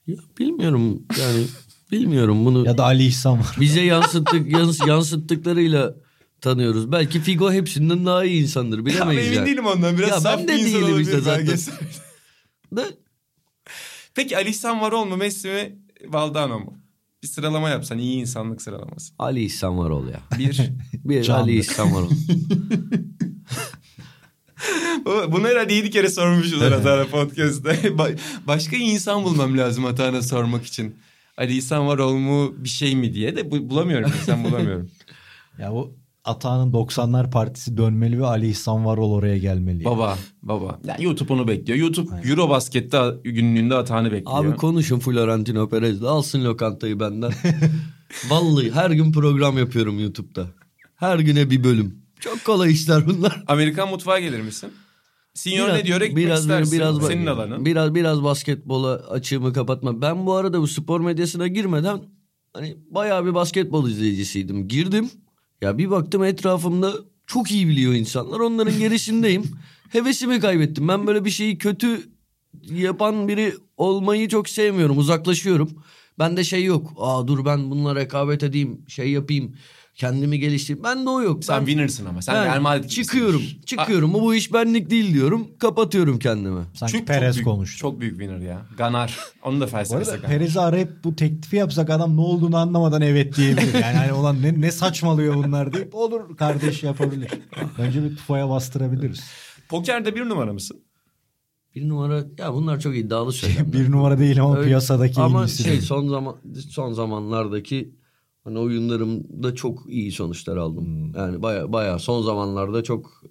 Ya bilmiyorum yani bilmiyorum bunu Ya da Ali İhsan var. bize yansıttık yans, yansıttıklarıyla tanıyoruz. Belki Figo hepsinden daha iyi insandır Ya bilemeyiz emin yani. değilim ondan. Biraz Ya saf ben bir de insan değilim olabilir işte zaten. Da, Peki Ali İhsan Varol mu Messi mi Valdano mu? Bir sıralama yapsan iyi insanlık sıralaması. Ali İhsan Varol ya. Bir. Bir. Ali İhsan Varol. O- *laughs* Bunu herhalde yedi kere sormuşuz Atana podcast'ta. *laughs* Ba- Başka insan bulmam lazım Atana sormak için. Ali İhsan Varol mu bir şey mi diye de bu- bulamıyorum. İnsan bulamıyorum. *laughs* Ya bu Atağan'ın 90'lar partisi dönmeli ve Ali İhsan Varol oraya gelmeli. baba, baba. Yani YouTube onu bekliyor. YouTube Eurobasket'te günlüğünde Atağan'ı bekliyor. Abi konuşun Florentino Perez'le alsın lokantayı benden. *laughs* Vallahi her gün program yapıyorum YouTube'da. Her güne bir bölüm. Çok kolay işler bunlar. Amerikan mutfağa gelir misin? Senior ne diyor? Ekmek biraz, istersin. biraz, Senin alanın. Biraz biraz basketbola açığımı kapatma. Ben bu arada bu spor medyasına girmeden hani bayağı bir basketbol izleyicisiydim. Girdim. Ya bir baktım etrafımda çok iyi biliyor insanlar. Onların gerisindeyim. *laughs* Hevesimi kaybettim. Ben böyle bir şeyi kötü yapan biri olmayı çok sevmiyorum. Uzaklaşıyorum. Bende şey yok. Aa dur ben bununla rekabet edeyim, şey yapayım, kendimi geliştireyim. Bende o yok. Sen Ben- winner'sın ama. Sen Ha, Real Madrid çıkıyorum. Çıkıyorum. Bu iş benlik değil diyorum. Kapatıyorum kendimi. Sanki Çok, Perez çok büyük, konuştu. Çok büyük winner ya. Ganar. Onun da felsefesi. Ganar. Perez'e arayıp bu teklifi yapsak adam ne olduğunu anlamadan evet diyebilir. Yani hani olan ne, ne saçmalıyor bunlar deyip olur kardeş yapabilir. Önce bir tufaya bastırabiliriz. Pokerde bir numara mısın? Bir numara ya bunlar çok iddialı *laughs* söylemler. bir numara değil ama Öyle- piyasadaki en Ama şey son zaman son zamanlardaki hani oyunlarımda çok iyi sonuçlar aldım. Hmm. Yani baya baya son zamanlarda çok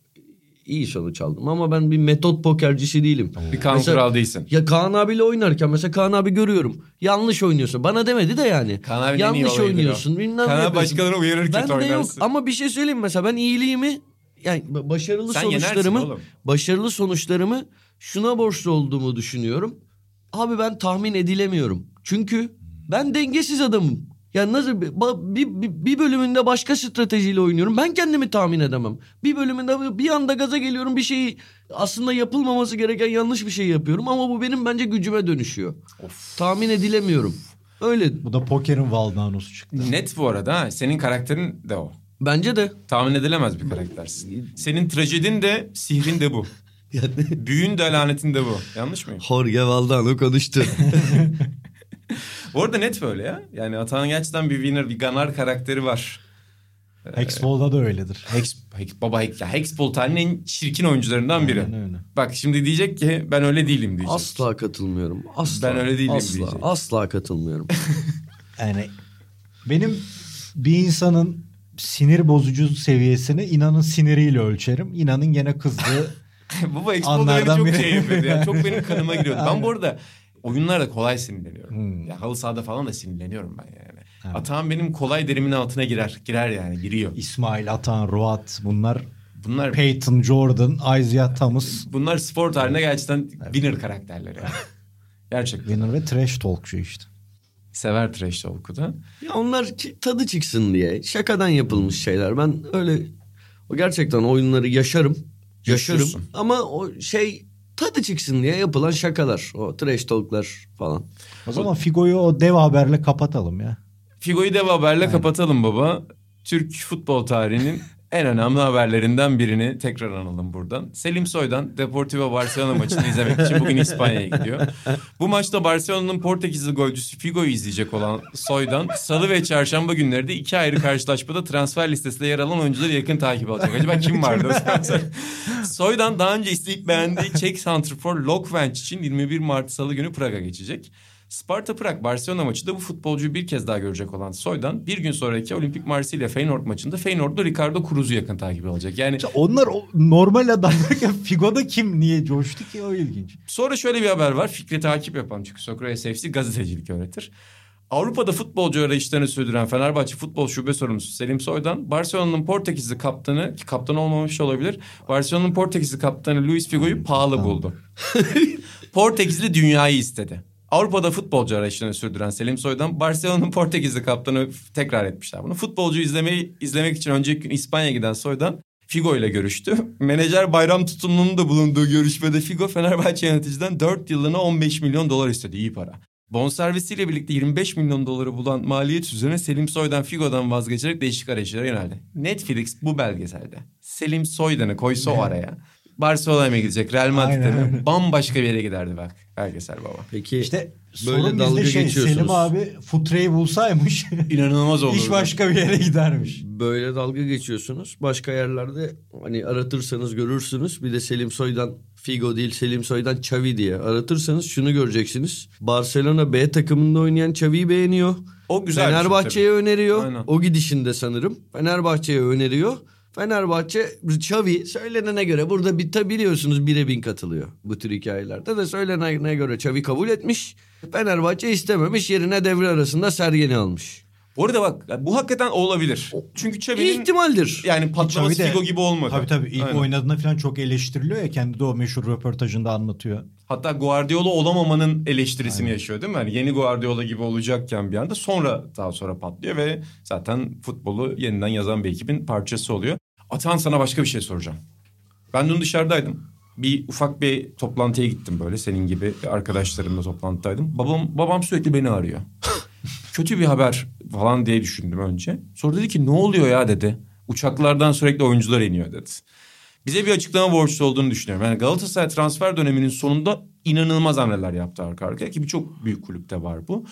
iyi sonuç aldım ama ben bir metot pokercisi değilim. Bir kan Mesela- kural değilsin. Ya Kaan abiyle oynarken mesela Kaan abi görüyorum. Yanlış oynuyorsun. Bana demedi de yani. Kaan iyi Yanlış oynuyorsun. Bilmem ne Kaan abi başkalarını uyarır Ben kötü de yok oynarsın. ama bir şey söyleyeyim mesela ben iyiliğimi yani ba- başarılı Sen sonuçlarımı başarılı sonuçlarımı şuna borçlu olduğumu düşünüyorum. Abi ben tahmin edilemiyorum. Çünkü ben dengesiz adamım. Yani nasıl bir, bir, bir, bölümünde başka stratejiyle oynuyorum. Ben kendimi tahmin edemem. Bir bölümünde bir anda gaza geliyorum bir şeyi aslında yapılmaması gereken yanlış bir şey yapıyorum ama bu benim bence gücüme dönüşüyor. Tahmin edilemiyorum. Öyle Bu da pokerin Valdano'su çıktı. Net bu arada ha. Senin karakterin de o. bence de. Tahmin edilemez bir karaktersin. Senin trajedin de sihrin de bu. *laughs* Yani Büyün de lanetin de bu. Yanlış mıyım? Jorge Valdano konuştu. *laughs* Bu arada net böyle ya. Yani Atahan gerçekten bir winner, bir ganar karakteri var. Hexball'da da öyledir. Hex, Hex, baba Hex, ya Hexball tarihinin en çirkin oyuncularından biri. Aynen öyle. Bak şimdi diyecek ki ben öyle değilim diyecek. Asla katılmıyorum. Asla. Ben öyle değilim asla, diyecek. Asla katılmıyorum. *laughs* Yani benim bir insanın sinir bozucu seviyesini inanın siniriyle ölçerim. İnanın gene kızdığı *laughs* Baba Hexball'da beni çok biri. şey yapıyordu ya. Çok benim *laughs* kanıma giriyordu. Ben bu arada oyunlarda kolay sinirleniyorum. Hmm. Ya halı sahada falan da sinirleniyorum ben yani. Evet. Atahan benim kolay derimin altına girer. Girer yani giriyor. İsmail Atan, Ruat bunlar Bunlar Peyton Jordan, Isaiah Thomas bunlar spor tarihine gerçekten winner karakterleri yani. *laughs* Gerçekten. winner ve trash talkçu işte. Sever trash talk'u da. ya onlar tadı çıksın diye şakadan yapılmış şeyler. Ben öyle o gerçekten oyunları yaşarım. Yaşarım. Yaşıyorsun. Ama o şey tadı çıksın diye yapılan şakalar. O trash talk'lar falan. O zaman Figo'yu o dev haberle kapatalım ya. Figo'yu dev haberle kapatalım baba. Türk futbol tarihinin en önemli haberlerinden birini tekrar analım buradan. Selim Soy'dan Deportivo Barcelona maçını izlemek için bugün İspanya'ya gidiyor. Bu maçta Barcelona'nın Portekizli golcüsü Figo'yu izleyecek olan Soy'dan salı ve çarşamba günleri de iki ayrı karşılaşmada transfer listesinde yer alan oyuncuları yakın takip alacak. Acaba kim vardı? *laughs* Soy'dan daha önce isteyip beğendiği Çek santrfor Lokvenç için 21 Mart salı günü Praga geçecek. Sparta Prag Barcelona maçı da bu futbolcuyu bir kez daha görecek olan Soy'dan bir gün sonraki Olimpik Marsilya Feyenoord maçında Feyenoord'da Ricardo Cruz'u yakın takip alacak. Yani Onlar o normal adamlarken *laughs* Figo'da kim niye coştu ki o ilginç. Sonra şöyle bir haber var. Fikri takip yapan çünkü Sokrates FC gazetecilik öğretir. Avrupa'da futbolcu arayışlarını sürdüren Fenerbahçe Futbol Şube Sorumlusu Selim Soy'dan Barcelona'nın Portekizli kaptanı ki kaptan olmamış olabilir. Barcelona'nın Portekizli kaptanı Luis Figo'yu pahalı buldu. *laughs* Portekizli dünyayı istedi. Avrupa'da futbolcu arayışlarını sürdüren Selim Soy'dan Barcelona'nın Portekizli kaptanı tekrar etmişler bunu. Futbolcu izlemeyi izlemek için önceki gün İspanya'ya giden Soy'dan Figo ile görüştü. *laughs* Menajer Bayram Tutumlu'nun da bulunduğu görüşmede Figo Fenerbahçe yöneticiden 4 yıllığına 15 milyon dolar istedi. İyi para. Bonservisiyle birlikte 25 milyon doları bulan maliyet üzerine Selim Soy'dan Figo'dan vazgeçerek değişik arayışlara yöneldi. Netflix bu belgeselde Selim Soydan'ı koysa o araya. Barcelona'ya mı gidecek, Real Madrid'e mi? Bambaşka bir yere giderdi bak belgesel baba. Peki İşte böyle sorun dalga bizde şey geçiyorsunuz. Selim abi futreyi bulsaymış İnanılmaz *laughs* oldu. iş başka bir yere gidermiş. Böyle dalga geçiyorsunuz. Başka yerlerde hani aratırsanız görürsünüz. Bir de Selim Soy'dan Figo değil Selim Soy'dan Xavi diye aratırsanız şunu göreceksiniz. Barcelona B takımında oynayan Xavi'yi beğeniyor. O güzel şey Fenerbahçe'ye tabii. öneriyor. Aynen. O gidişinde sanırım. Fenerbahçe'ye öneriyor. Fenerbahçe Xavi söylenene göre burada bir tabi biliyorsunuz bire bin katılıyor bu tür hikayelerde de söylenene göre Xavi kabul etmiş. Fenerbahçe istememiş yerine devre arasında Sergen'i almış. Bu arada bak bu hakikaten olabilir. Çünkü Xavi'nin İhtimaldir. yani patlaması Xavi de- Figo gibi olmadı. Tabii tabii ilk Aynen. oynadığında falan çok eleştiriliyor ya kendi de o meşhur röportajında anlatıyor. Hatta Guardiola olamamanın eleştirisini yaşıyor değil mi? Yani yeni Guardiola gibi olacakken bir anda sonra daha sonra patlıyor ve zaten futbolu yeniden yazan bir ekibin parçası oluyor. Atan sana başka bir şey soracağım. Ben dün dışarıdaydım. Bir ufak bir toplantıya gittim böyle senin gibi arkadaşlarımla toplantıdaydım. Babam babam sürekli beni arıyor. *laughs* Kötü bir haber falan diye düşündüm önce. Sonra dedi ki ne oluyor ya dedi. Uçaklardan sürekli oyuncular iniyor dedi. Bize bir açıklama borçlu olduğunu düşünüyorum. Yani Galatasaray transfer döneminin sonunda inanılmaz hamleler yaptı arka arkaya ki birçok büyük kulüpte var bu.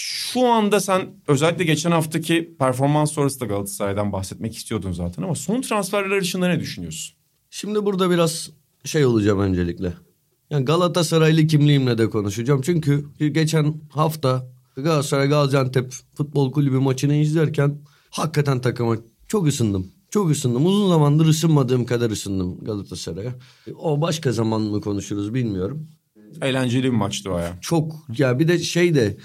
Şu anda sen özellikle geçen haftaki performans sonrası da Galatasaray'dan bahsetmek istiyordun zaten ama son transferler dışında ne düşünüyorsun? Şimdi burada biraz şey olacağım öncelikle. Yani Galatasaraylı kimliğimle de konuşacağım. Çünkü geçen hafta Galatasaray Gaziantep Futbol Kulübü maçını izlerken hakikaten takıma çok ısındım. Çok ısındım. Uzun zamandır ısınmadığım kadar ısındım Galatasaray'a. O başka zaman mı konuşuruz bilmiyorum. Eğlenceli bir maçtı o ya. Çok ya bir de şey de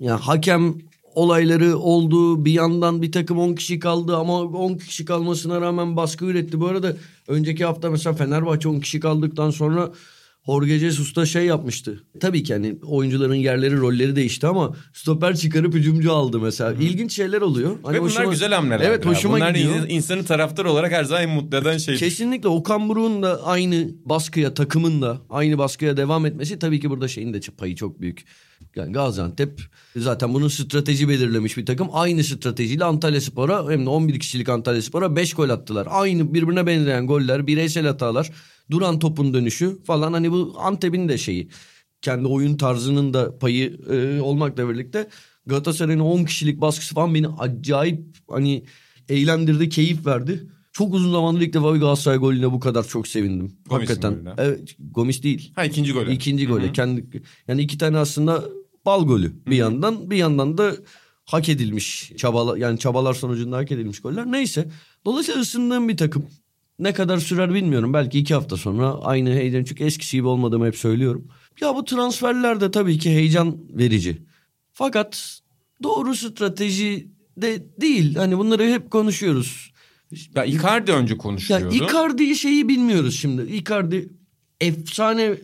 ya hakem olayları oldu. Bir yandan bir takım 10 kişi kaldı ama 10 kişi kalmasına rağmen baskı üretti. Bu arada önceki hafta mesela Fenerbahçe 10 kişi kaldıktan sonra Jorge Jesus da şey yapmıştı. Tabii ki hani oyuncuların yerleri rolleri değişti ama stoper çıkarıp hücumcu aldı mesela. İlginç şeyler oluyor. Hani Ve bunlar hoşuma- güzel hamleler. Evet ya. hoşuma bunlar gidiyor. in- insanı taraftar olarak her zaman mutlu eden şey. Kesinlikle Okan Buruk'un da aynı baskıya takımın da aynı baskıya devam etmesi tabii ki burada şeyin de payı çok büyük. Yani Gaziantep zaten bunun strateji belirlemiş bir takım. Aynı stratejiyle Antalya Spor'a hem de 11 kişilik Antalya Spor'a 5 gol attılar. Aynı birbirine benzeyen goller, bireysel hatalar, duran topun dönüşü falan. Hani bu Antep'in de şeyi. Kendi oyun tarzının da payı e, olmakla birlikte Galatasaray'ın 10 kişilik baskısı falan beni acayip hani eğlendirdi, keyif verdi. Çok uzun zamandır ilk defa bir Galatasaray golüne bu kadar çok sevindim. Gomis'in Hakikaten. golüne. Evet, Gomis değil. Ha ikinci golü. İkinci golü. Kendi yani iki tane aslında bal golü bir yandan bir yandan da hak edilmiş çabalar yani çabalar sonucunda hak edilmiş goller. Neyse. Dolayısıyla ısındığım bir takım. Ne kadar sürer bilmiyorum. Belki iki hafta sonra aynı heyecan. Çünkü eskisi gibi olmadığımı hep söylüyorum. Ya bu transferler de tabii ki heyecan verici. Fakat doğru strateji de değil. Hani bunları hep konuşuyoruz. Ya Icardi önce Ya konuşuyordu. Icardi şeyi bilmiyoruz şimdi. Icardi efsane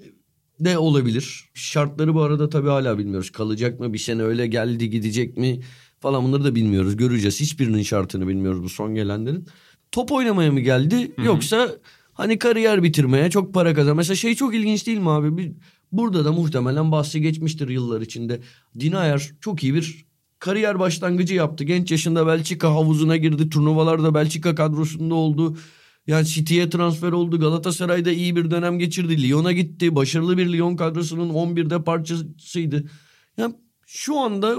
de olabilir. Şartları bu arada tabii hala bilmiyoruz. Kalacak mı bir sene öyle geldi gidecek mi falan bunları da bilmiyoruz. Göreceğiz. Hiçbirinin şartını bilmiyoruz bu son gelenlerin. Top oynamaya mı geldi yoksa hani kariyer bitirmeye çok para kazan. Mesela şey çok ilginç değil mi abi? Bir, burada da muhtemelen bahsi geçmiştir yıllar içinde. Dinayer çok iyi bir kariyer başlangıcı yaptı. Genç yaşında Belçika havuzuna girdi. Turnuvalarda Belçika kadrosunda oldu. Yani City'ye transfer oldu. Galatasaray'da iyi bir dönem geçirdi. Lyon'a gitti. Başarılı bir Lyon kadrosunun 11'de parçasıydı. Yani şu anda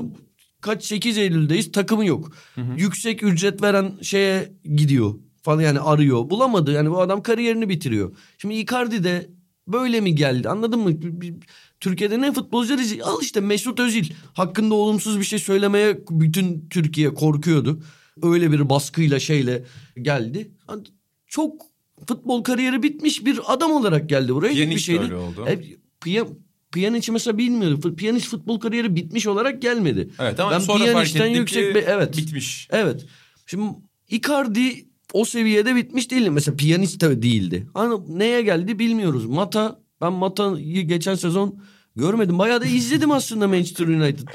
kaç 8 Eylül'deyiz takımı yok. Yüksek ücret veren şeye gidiyor falan yani arıyor. Bulamadı yani bu adam kariyerini bitiriyor. Şimdi Icardi de böyle mi geldi anladın mı? Türkiye'de ne futbolcular izliyor? Al işte Mesut Özil hakkında olumsuz bir şey söylemeye bütün Türkiye korkuyordu. Öyle bir baskıyla şeyle geldi. Çok futbol kariyeri bitmiş bir adam olarak geldi buraya. De Hiçbir şeydi. öyle oldu. E, Piya- Pjanic mesela bilmiyorum. Pjanic futbol kariyeri bitmiş olarak gelmedi. Evet ama Ben sonra fark ettik yüksek ki bir- evet. bitmiş. Evet. Şimdi Icardi o seviyede bitmiş değil. Mesela Pjanic de değildi. Hani neye geldi bilmiyoruz. Mata ben Mata'yı geçen sezon görmedim. Bayağı da izledim *laughs* aslında Manchester United.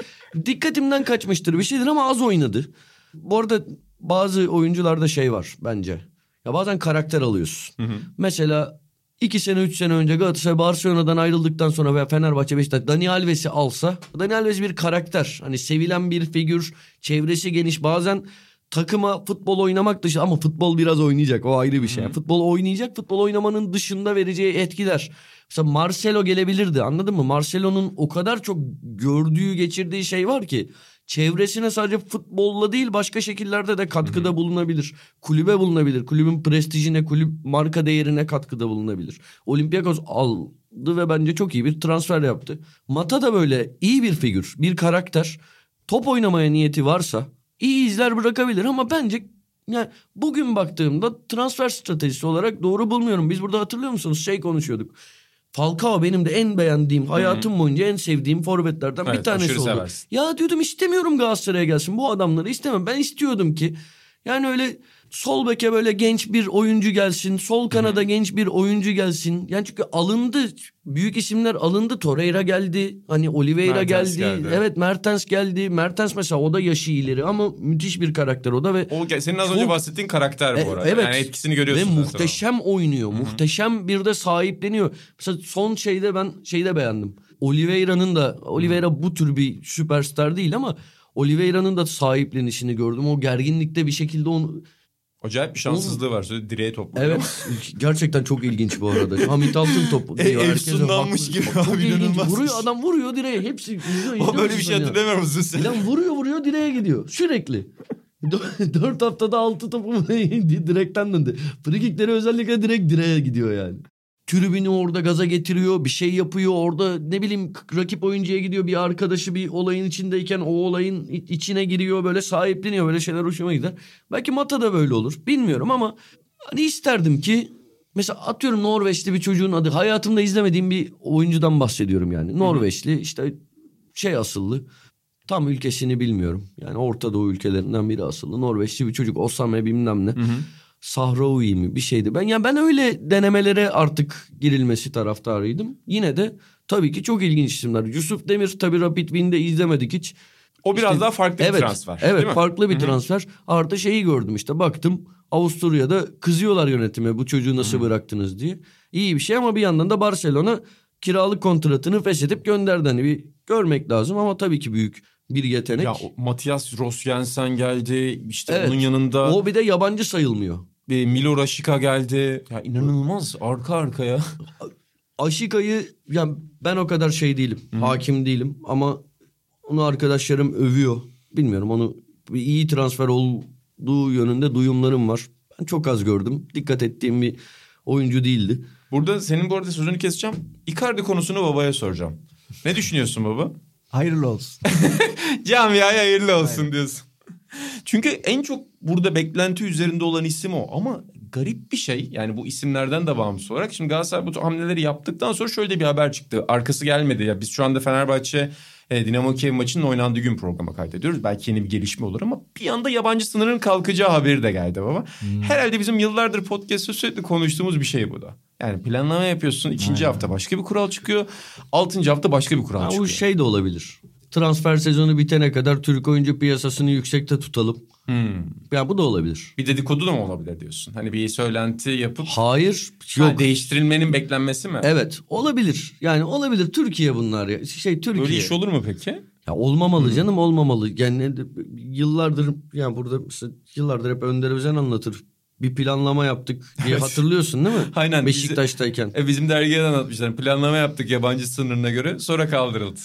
Dikkatimden kaçmıştır bir şeydir ama az oynadı. Bu arada bazı oyuncularda şey var bence. Ya bazen karakter alıyorsun. Mesela iki sene üç sene önce Galatasaray Barcelona'dan ayrıldıktan sonra veya Fenerbahçe Beşiktaş Dani Alves'i alsa Dani Alves bir karakter. Hani sevilen bir figür. Çevresi geniş. Bazen takıma futbol oynamak dışı ama futbol biraz oynayacak. O ayrı bir şey. Futbol oynayacak. Futbol oynamanın dışında vereceği etkiler. Mesela Marcelo gelebilirdi anladın mı? Marcelo'nun o kadar çok gördüğü geçirdiği şey var ki çevresine sadece futbolla değil başka şekillerde de katkıda bulunabilir. Kulübe bulunabilir. Kulübün prestijine, kulüp marka değerine katkıda bulunabilir. Olympiakos aldı ve bence çok iyi bir transfer yaptı. Mata da böyle iyi bir figür, bir karakter. Top oynamaya niyeti varsa iyi izler bırakabilir ama bence yani bugün baktığımda transfer stratejisi olarak doğru bulmuyorum. Biz burada hatırlıyor musunuz şey konuşuyorduk. Falcao benim de en beğendiğim, hayatım boyunca en sevdiğim forvetlerden bir Evet, tanesi aşırı oldu. seversin. Ya diyordum istemiyorum Galatasaray'a gelsin. Bu adamları istemem. Ben istiyordum ki yani öyle sol beke böyle genç bir oyuncu gelsin. Sol kanada genç bir oyuncu gelsin. Yani çünkü alındı. Büyük isimler alındı. Torreira geldi. Hani Oliveira Mertens geldi. geldi. Evet Mertens geldi. Mertens mesela o da yaşı ileri ama müthiş bir karakter o da ve O ge- senin az Çok- önce bahsettiğin karakter e, bu arada. evet. Yani etkisini görüyorsun. Ve zaten. muhteşem oynuyor. Muhteşem bir de sahipleniyor. Mesela son şeyde ben şeyde beğendim. Oliveira'nın da Oliveira bu tür bir süperstar değil ama Oliveira'nın da sahiplenişini gördüm. O gerginlikte bir şekilde onu Acayip bir şanssızlığı var. Şöyle direğe topluyor. Evet gerçekten çok ilginç bu arada. Hamit Altın topu E, haklı. gibi Çok abi, inanılmaz. Vuruyor adam vuruyor direğe. Hepsi izliyor, O izliyor böyle bir şey hatırlamıyor musun sen? Lan vuruyor vuruyor direğe gidiyor. Sürekli. *laughs* Dö- Dört haftada altı topu *laughs* direkten döndü. Frikikleri özellikle direkt direğe gidiyor yani. Tribünü orada gaza getiriyor. Bir şey yapıyor. Orada ne bileyim rakip oyuncuya gidiyor. Bir arkadaşı bir olayın içindeyken o olayın içine giriyor. Böyle sahipleniyor. Böyle şeyler hoşuma gider. Belki Mata da böyle olur. Bilmiyorum ama hani isterdim ki Mesela atıyorum Norveçli bir çocuğun adı. Hayatımda izlemediğim bir oyuncudan bahsediyorum yani. Norveçli işte şey asıllı. Tam ülkesini bilmiyorum. Yani Orta Doğu ülkelerinden biri asıllı. Norveçli bir çocuk. Osame bilmem ne. Sahraoui mi bir şeydi. Ben yani ben öyle denemelere artık girilmesi taraftarıydım. Yine de tabii ki çok ilginç isimler. Yusuf Demir tabii Rapid Wien'de izlemedik hiç. O biraz İşte- daha farklı evet, bir transfer. Evet değil mi? farklı bir transfer. Artı şeyi gördüm işte baktım Avusturya'da kızıyorlar yönetime bu çocuğu nasıl bıraktınız diye. İyi bir şey ama bir yandan da Barcelona kiralık kontratını feshedip gönderdi. Hani bir görmek lazım ama tabii ki büyük bir yetenek. Ya Matias Rosjensen geldi. İşte Evet. onun yanında o bir de yabancı sayılmıyor. e, Milo Rashica geldi. Ya inanılmaz arka arkaya. Aşika'yı yani ben o kadar şey değilim. Hakim değilim ama onu arkadaşlarım övüyor. Bilmiyorum onu bir iyi transfer olduğu yönünde duyumlarım var. Ben çok az gördüm. Dikkat ettiğim bir oyuncu değildi. Burada senin bu arada sözünü keseceğim. Icardi konusunu babaya soracağım. Ne düşünüyorsun baba? Hayırlı olsun. *laughs* Camiaya hayırlı olsun diyorsun. Çünkü en çok burada beklenti üzerinde olan isim o. Ama garip bir şey. Yani bu isimlerden de bağımsız olarak. Şimdi Galatasaray bu hamleleri yaptıktan sonra şöyle bir haber çıktı. Arkası gelmedi. Ya biz şu anda Fenerbahçe Dinamo Kiev maçının oynandığı gün programa kaydediyoruz. Belki yeni bir gelişme olur ama bir anda yabancı sınırın kalkacağı haberi de geldi baba. Herhalde bizim yıllardır podcast'ta sürekli konuştuğumuz bir şey bu da. Yani planlama yapıyorsun. ikinci hafta başka bir kural çıkıyor. Altıncı hafta başka bir kural Ha, çıkıyor. bu şey de olabilir. Transfer sezonu bitene kadar Türk oyuncu piyasasını yüksekte tutalım. Hmm. Ya bu da olabilir. Bir dedikodu da mı olabilir diyorsun? Hani bir söylenti yapıp Hayır. yok. Yok. değiştirilmenin beklenmesi mi? Evet olabilir. Yani olabilir. Türkiye bunlar ya. Şey Türkiye. Böyle iş olur mu peki? Ya olmamalı canım olmamalı. Yani yıllardır yani burada mesela yıllardır hep Önder Özen anlatır. Bir planlama yaptık diye *laughs* hatırlıyorsun değil mi? Aynen, bizi- Beşiktaş'tayken. E bizim dergiye de anlatmışlar. Planlama yaptık yabancı sınırına göre sonra kaldırıldı.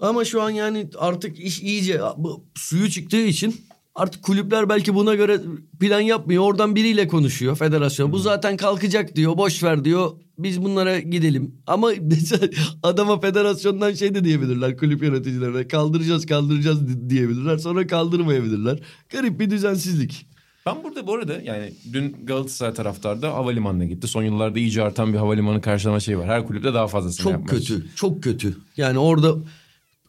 Ama şu an yani artık iş iyice bu suyu çıktığı için artık kulüpler belki buna göre plan yapmıyor. Oradan biriyle konuşuyor federasyon. Bu zaten kalkacak diyor. Boş ver diyor. Biz bunlara gidelim. Ama *laughs* mesela adama federasyondan şey de diyebilirler kulüp yöneticilerine. Kaldıracağız kaldıracağız di- diyebilirler. Sonra kaldırmayabilirler. Garip bir düzensizlik. Ben burada bu arada yani dün Galatasaray taraftarda havalimanına gitti. Son yıllarda iyice artan bir havalimanı karşılama şeyi var. Her kulüpte daha fazlasını Çok yapmak kötü. Çok kötü. Yani orada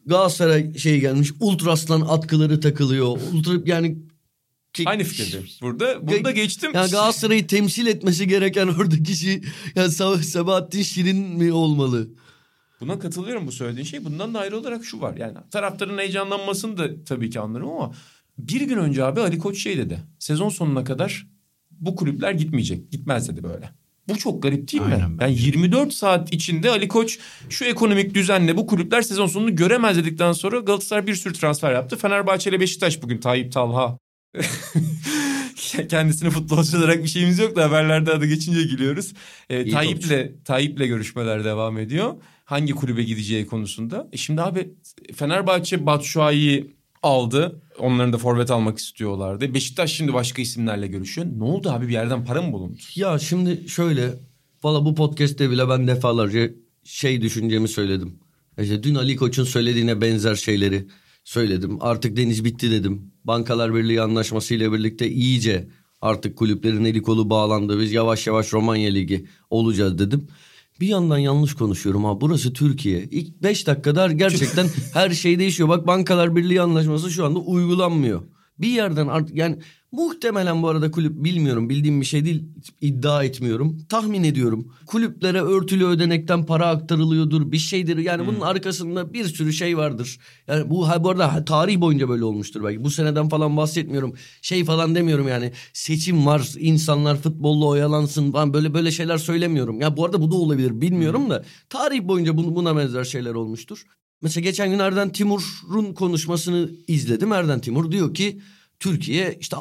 Galatasaray şey gelmiş. Ultraslan atkıları takılıyor. Ultra yani Aynı fikirdeyim. Burada bunu da geçtim. Yani Galatasaray'ı temsil etmesi gereken oradaki kişi yani Sab- Sabahattin Şirin mi olmalı? Buna katılıyorum bu söylediğin şey. Bundan da ayrı olarak şu var. Yani taraftarın heyecanlanmasını da tabii ki anlarım ama bir gün önce abi Ali Koç şey dedi. Sezon sonuna kadar bu kulüpler gitmeyecek. Gitmez dedi böyle. Bu çok garip değil mi? Aynen Yani bence. 24 saat içinde Ali Koç şu ekonomik düzenle bu kulüpler sezon sonunu göremez dedikten sonra Galatasaray bir sürü transfer yaptı. Fenerbahçe ile Beşiktaş bugün Tayyip Talha. *laughs* Kendisine futbolcu olarak bir şeyimiz yok da haberlerde adı geçince gülüyoruz. Ee, Tayyip'le Tayyip'le görüşmeler devam ediyor. Hangi kulübe gideceği konusunda. E şimdi abi Fenerbahçe Batshuayi'yi aldı. Onların da forvet almak istiyorlardı. Beşiktaş şimdi başka isimlerle görüşüyor. Ne oldu abi bir yerden para mı bulundu? Ya şimdi şöyle valla bu podcast'te bile ben defalarca şey düşüncemi söyledim. İşte dün Ali Koç'un söylediğine benzer şeyleri söyledim. Artık deniz bitti dedim. Bankalar Birliği anlaşmasıyla birlikte iyice artık kulüplerin eli kolu bağlandı. Biz yavaş yavaş Romanya Ligi olacağız dedim. Bir yandan yanlış konuşuyorum ha. Burası Türkiye. İlk 5 dakikada gerçekten *laughs* her şey değişiyor. Bak Bankalar Birliği anlaşması şu anda uygulanmıyor. Bir yerden artık yani muhtemelen bu arada kulüp bilmiyorum bildiğim bir şey değil iddia etmiyorum. Tahmin ediyorum kulüplere örtülü ödenekten para aktarılıyordur bir şeydir. Yani bunun arkasında bir sürü şey vardır. Yani bu ha, bu arada tarih boyunca böyle olmuştur belki. Bu seneden falan bahsetmiyorum. Şey falan demiyorum yani seçim var insanlar futbolla oyalansın falan böyle böyle şeyler söylemiyorum. Ya bu arada bu da olabilir bilmiyorum da tarih boyunca buna benzer şeyler olmuştur. Mesela geçen gün Erden Timur'un konuşmasını izledim. Erden Timur diyor ki Türkiye işte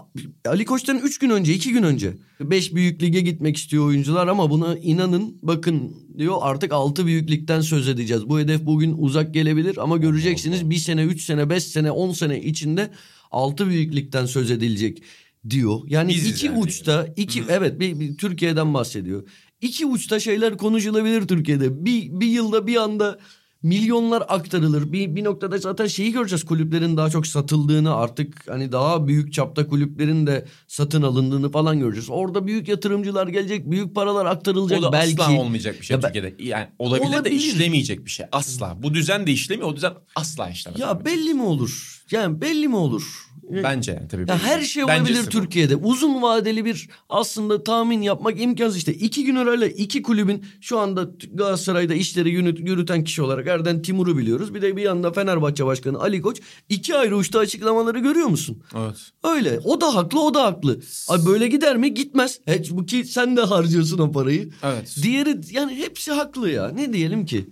Ali Koç'tan 3 gün önce 2 gün önce 5 büyük lige gitmek istiyor oyuncular ama buna inanın bakın diyor artık 6 büyük ligden söz edeceğiz. Bu hedef bugün uzak gelebilir ama göreceksiniz bir sene 3 sene 5 sene 10 sene içinde 6 büyük ligden söz edilecek diyor. Yani Biziz iki yani. uçta iki evet bir, bir Türkiye'den bahsediyor. İki uçta şeyler konuşulabilir Türkiye'de. Bir, bir yılda bir anda milyonlar aktarılır. Bir, bir noktada zaten şeyi göreceğiz kulüplerin daha çok satıldığını artık hani daha büyük çapta kulüplerin de satın alındığını falan göreceğiz. Orada büyük yatırımcılar gelecek büyük paralar aktarılacak O da belki. asla olmayacak bir şey Ya Türkiye'de. Yani olabilir, Olabilir. de işlemeyecek bir şey. Asla. Bu düzen de işlemiyor. O düzen asla işlemez. Ya belli mi olur? Yani belli mi olur? Bence yani tabii. Ya her şey Bencesi olabilir bu. Türkiye'de. Uzun vadeli bir aslında tahmin yapmak imkansız. İşte iki gün arayla iki kulübün şu anda Galatasaray'da işleri yürüt, yürüten kişi olarak Erden Timur'u biliyoruz. Bir de bir yanda Fenerbahçe Başkanı Ali Koç. iki ayrı uçta açıklamaları görüyor musun? Evet. Öyle. O da haklı, o da haklı. Ay böyle gider mi? Gitmez. E, bu ki sen de harcıyorsun o parayı. Evet. Diğeri yani hepsi haklı ya. Ne diyelim ki?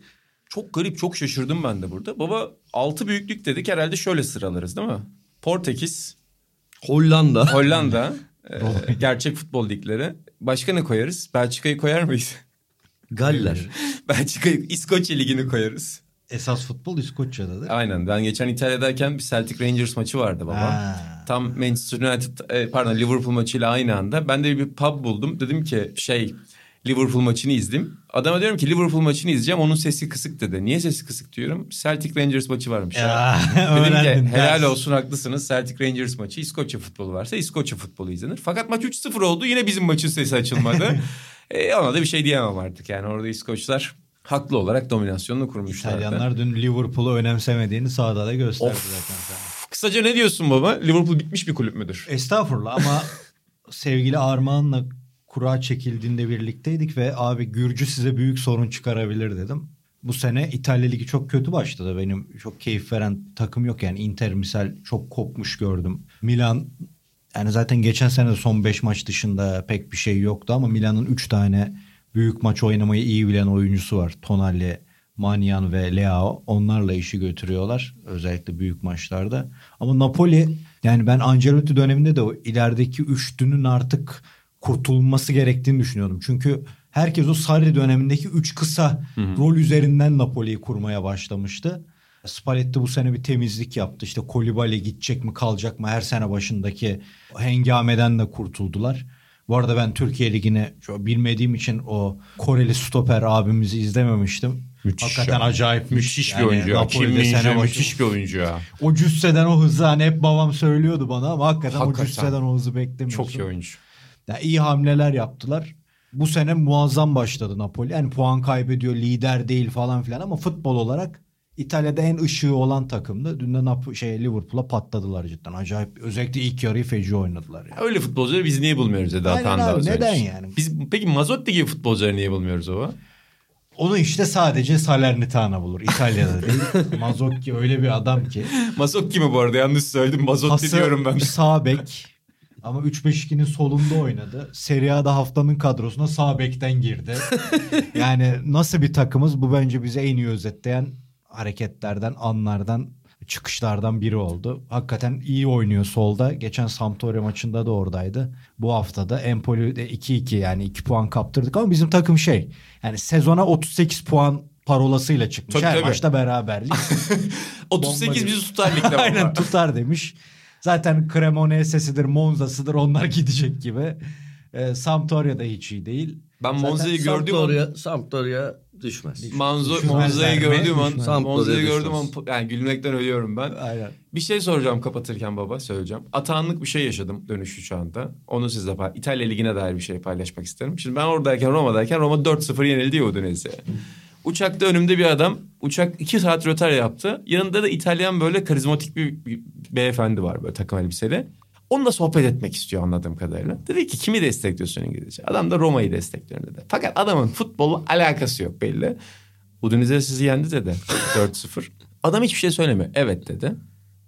Çok garip, çok şaşırdım ben de burada. Baba altı büyüklük dedik herhalde şöyle sıralarız değil mi? Portekiz, Hollanda. Hollanda, *laughs* e, gerçek futbol ligleri. Başka ne koyarız? Belçika'yı koyar mıyız? *laughs* Galler. *laughs* Belçika'yı, İskoçya ligini koyarız. Esas futbol İskoçya'da değil mi? Aynen. Ben geçen İtalya'dayken bir Celtic Rangers maçı vardı baba. Ha. Tam Manchester United, e, pardon Liverpool maçıyla aynı anda. Ben de bir pub buldum. Dedim ki şey Liverpool maçını izleyeyim. Adama diyorum ki Liverpool maçını izleyeceğim. Onun sesi kısık dedi. Niye sesi kısık diyorum. Celtic Rangers maçı varmış. Ya. *laughs* Dedim ki helal olsun haklısınız. Celtic Rangers maçı İskoçya futbolu varsa İskoçya futbolu izlenir. Fakat maç 3-0 oldu. Yine bizim maçın sesi açılmadı. *laughs* e, ona da bir şey diyemem artık. Yani orada İskoçlar haklı olarak dominasyonunu kurmuşlardı. İtalyanlar dün Liverpool'u önemsemediğini sahada da gösterdi Of. zaten sana. Kısaca ne diyorsun baba? Liverpool bitmiş bir kulüp müdür? Estağfurullah ama *laughs* sevgili Armağan'la kura çekildiğinde birlikteydik ve abi Gürcü size büyük sorun çıkarabilir dedim. Bu sene İtalya Ligi çok kötü başladı. Benim çok keyif veren takım yok yani. Inter misal çok kopmuş gördüm. Milan yani zaten geçen sene de son 5 maç dışında pek bir şey yoktu ama Milan'ın 3 tane büyük maç oynamayı iyi bilen oyuncusu var. Tonali, Manyan ve Leao onlarla işi götürüyorlar özellikle büyük maçlarda. Ama Napoli yani ben Ancelotti döneminde de o ilerideki üçlünün artık kurtulması gerektiğini düşünüyordum. Çünkü herkes o Sarri dönemindeki üç kısa rol üzerinden Napoli'yi kurmaya başlamıştı. Spalletti bu sene bir temizlik yaptı. İşte Kolibali gidecek mi kalacak mı her sene başındaki hengameden de kurtuldular. Bu arada ben Türkiye Ligi'ni bilmediğim için o Koreli stoper abimizi izlememiştim. Müthiş Hakikaten ya. acayip Müthiş bir Yani oyuncu ya. Kim başı- müthiş bir oyuncu ya. O cüsseden o hızı hani hep babam söylüyordu bana ama hakikaten, Hakikaten. o cüsseden o hızı beklemiyorsun. Çok iyi oyuncu. Ya iyi hamleler yaptılar. Bu sene muazzam başladı Napoli. Yani puan kaybediyor, lider değil falan filan ama futbol olarak İtalya'da en ışığı olan takımdı. Dün de Nap- şey Liverpool'a patladılar cidden. Acayip. Özellikle ilk yarıyı feci oynadılar. Yani. Öyle futbolcuları biz niye bulmuyoruz dedi Atan da abi, neden yani? Biz, peki Mazotti gibi futbolcuları niye bulmuyoruz o? Onu işte sadece Salernitana bulur. İtalya'da değil. *laughs* Mazzocchi öyle bir adam ki. Mazotti mi bu arada yanlış söyledim. Pası diyorum ben. sağ bek. Ama 3-5-2'nin solunda oynadı. Serie A'da haftanın kadrosuna sağ bekten girdi. *laughs* yani nasıl bir takımız bu bence bize en iyi özetleyen hareketlerden, anlardan, çıkışlardan biri oldu. Hakikaten iyi oynuyor solda. Geçen Sampdoria maçında da oradaydı. Bu hafta da Empoli'de 2-2 yani 2 puan kaptırdık ama bizim takım şey yani sezona 38 puan parolasıyla çıkmış. Tabii, Her tabii. maçta beraberlik. *laughs* 38 Bomba bizi tutar ligde. *laughs* Aynen tutar demiş. Zaten Cremonese'sidir, Monza'sıdır onlar gidecek gibi. Ee, Sampdoria da hiç iyi değil. Ben Monza'yı gördüğüm an Sampdoria, Sampdoria düşmez. Manzo, Monza'yı gördüğüm an. Monza'yı Sampdoria gördüğüm an yani gülmekten ölüyorum ben. Aynen. Bir şey soracağım kapatırken baba söyleyeceğim. Atağanlık bir şey yaşadım dönüşü şu anda. Onu sizle pay- İtalya Ligi'ne dair bir şey paylaşmak isterim. Şimdi ben oradayken Roma'dayken Roma 4-0 yenildi ya Udinese'ye. Uçakta önümde bir adam uçak 2 saat rötar yaptı. Yanında da İtalyan böyle karizmatik bir, beyefendi var böyle takım elbiseli. Onunla sohbet etmek istiyor anladığım kadarıyla. Dedi ki kimi destekliyorsun İngilizce? Adam da Roma'yı destekliyorum dedi. Fakat adamın futbolla alakası yok belli. Udinese sizi yendi dedi *laughs* 4-0. Adam hiçbir şey söylemiyor. Evet dedi.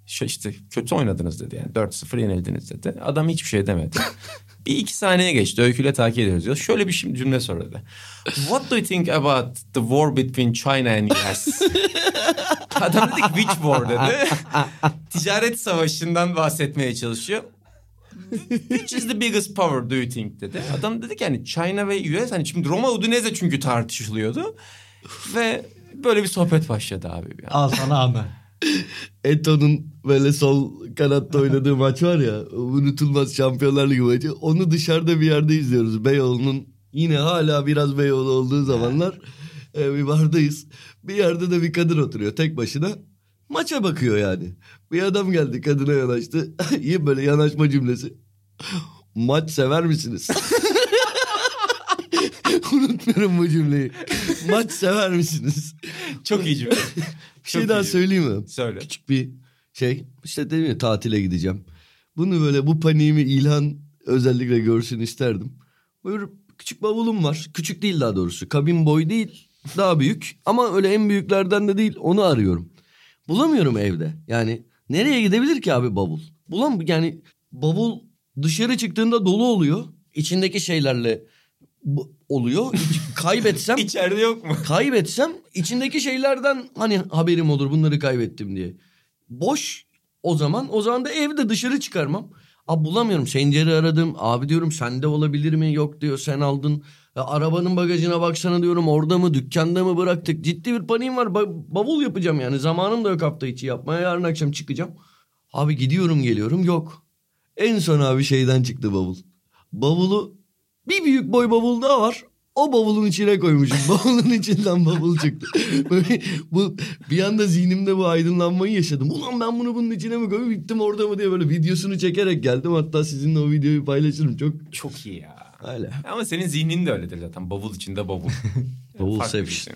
İşte kötü oynadınız dedi yani 4-0 yenildiniz dedi. Adam hiçbir şey demedi. Bir iki saniye geçti. Öyküyle takip ediyoruz diyor. Şöyle bir şimdi cümle söyledi. What do you think about the war between China and US? *laughs* Adam dedi ki which war dedi. *laughs* Ticaret savaşından bahsetmeye çalışıyor. Which is the biggest power do you think dedi. Adam dedi ki hani China ve US hani şimdi Roma Udinese çünkü tartışılıyordu. Ve böyle bir sohbet başladı abi. Yani. Al sana anı. *laughs* Eto'nun böyle sol kanatta oynadığı *laughs* maç var ya unutulmaz Şampiyonlar Ligi maçı. Onu dışarıda bir yerde izliyoruz. Beyoğlu'nun yine hala biraz Beyoğlu olduğu zamanlar e, bir bardayız. Bir yerde de bir kadın oturuyor tek başına. Maça bakıyor yani. Bir adam geldi kadına yanaştı. *laughs* İyi böyle yanaşma cümlesi. Maç sever misiniz? Unutmuyorum bu cümleyi. Maç sever misiniz? Çok iyi cümle. Bir şey daha iyi. söyleyeyim mi? Söyle. Küçük bir şey. İşte dedim ya tatile gideceğim. Bunu böyle bu paniğimi İlhan özellikle görsün isterdim. Böyle küçük bavulum var. Küçük değil daha doğrusu. Kabin boy değil. Daha büyük. Ama öyle en büyüklerden de değil. Onu arıyorum. Bulamıyorum evde. Yani nereye gidebilir ki abi bavul? Bulam yani bavul dışarı çıktığında dolu oluyor. İçindeki şeylerle oluyor. Hiç kaybetsem *laughs* İçeride yok mu? kaybetsem içindeki şeylerden hani haberim olur bunları kaybettim diye. Boş o zaman o zaman da evde dışarı çıkarmam. Abi bulamıyorum Sencer'i aradım abi diyorum sende olabilir mi yok diyor sen aldın. Ya arabanın bagajına baksana diyorum orada mı dükkanda mı bıraktık. Ciddi bir paniğim var Ba- bavul yapacağım yani zamanım da yok hafta içi yapmaya yarın akşam çıkacağım. Abi gidiyorum geliyorum yok. En son abi şeyden çıktı bavul. Bavulu bir büyük boy bavul daha var. O bavulun içine koymuşum. *laughs* Bavulun içinden bavul çıktı. Böyle bu bir anda zihnimde bu aydınlanmayı yaşadım. Ulan ben bunu bunun içine mi koyayım bittim orada mı diye böyle videosunu çekerek geldim. Hatta sizinle o videoyu paylaşırım. Çok Çok iyi ya. öyle. Ama senin zihnin de öyledir zaten. Bavul içinde bavul. *laughs* Bavul Farklı bir seviş. şey.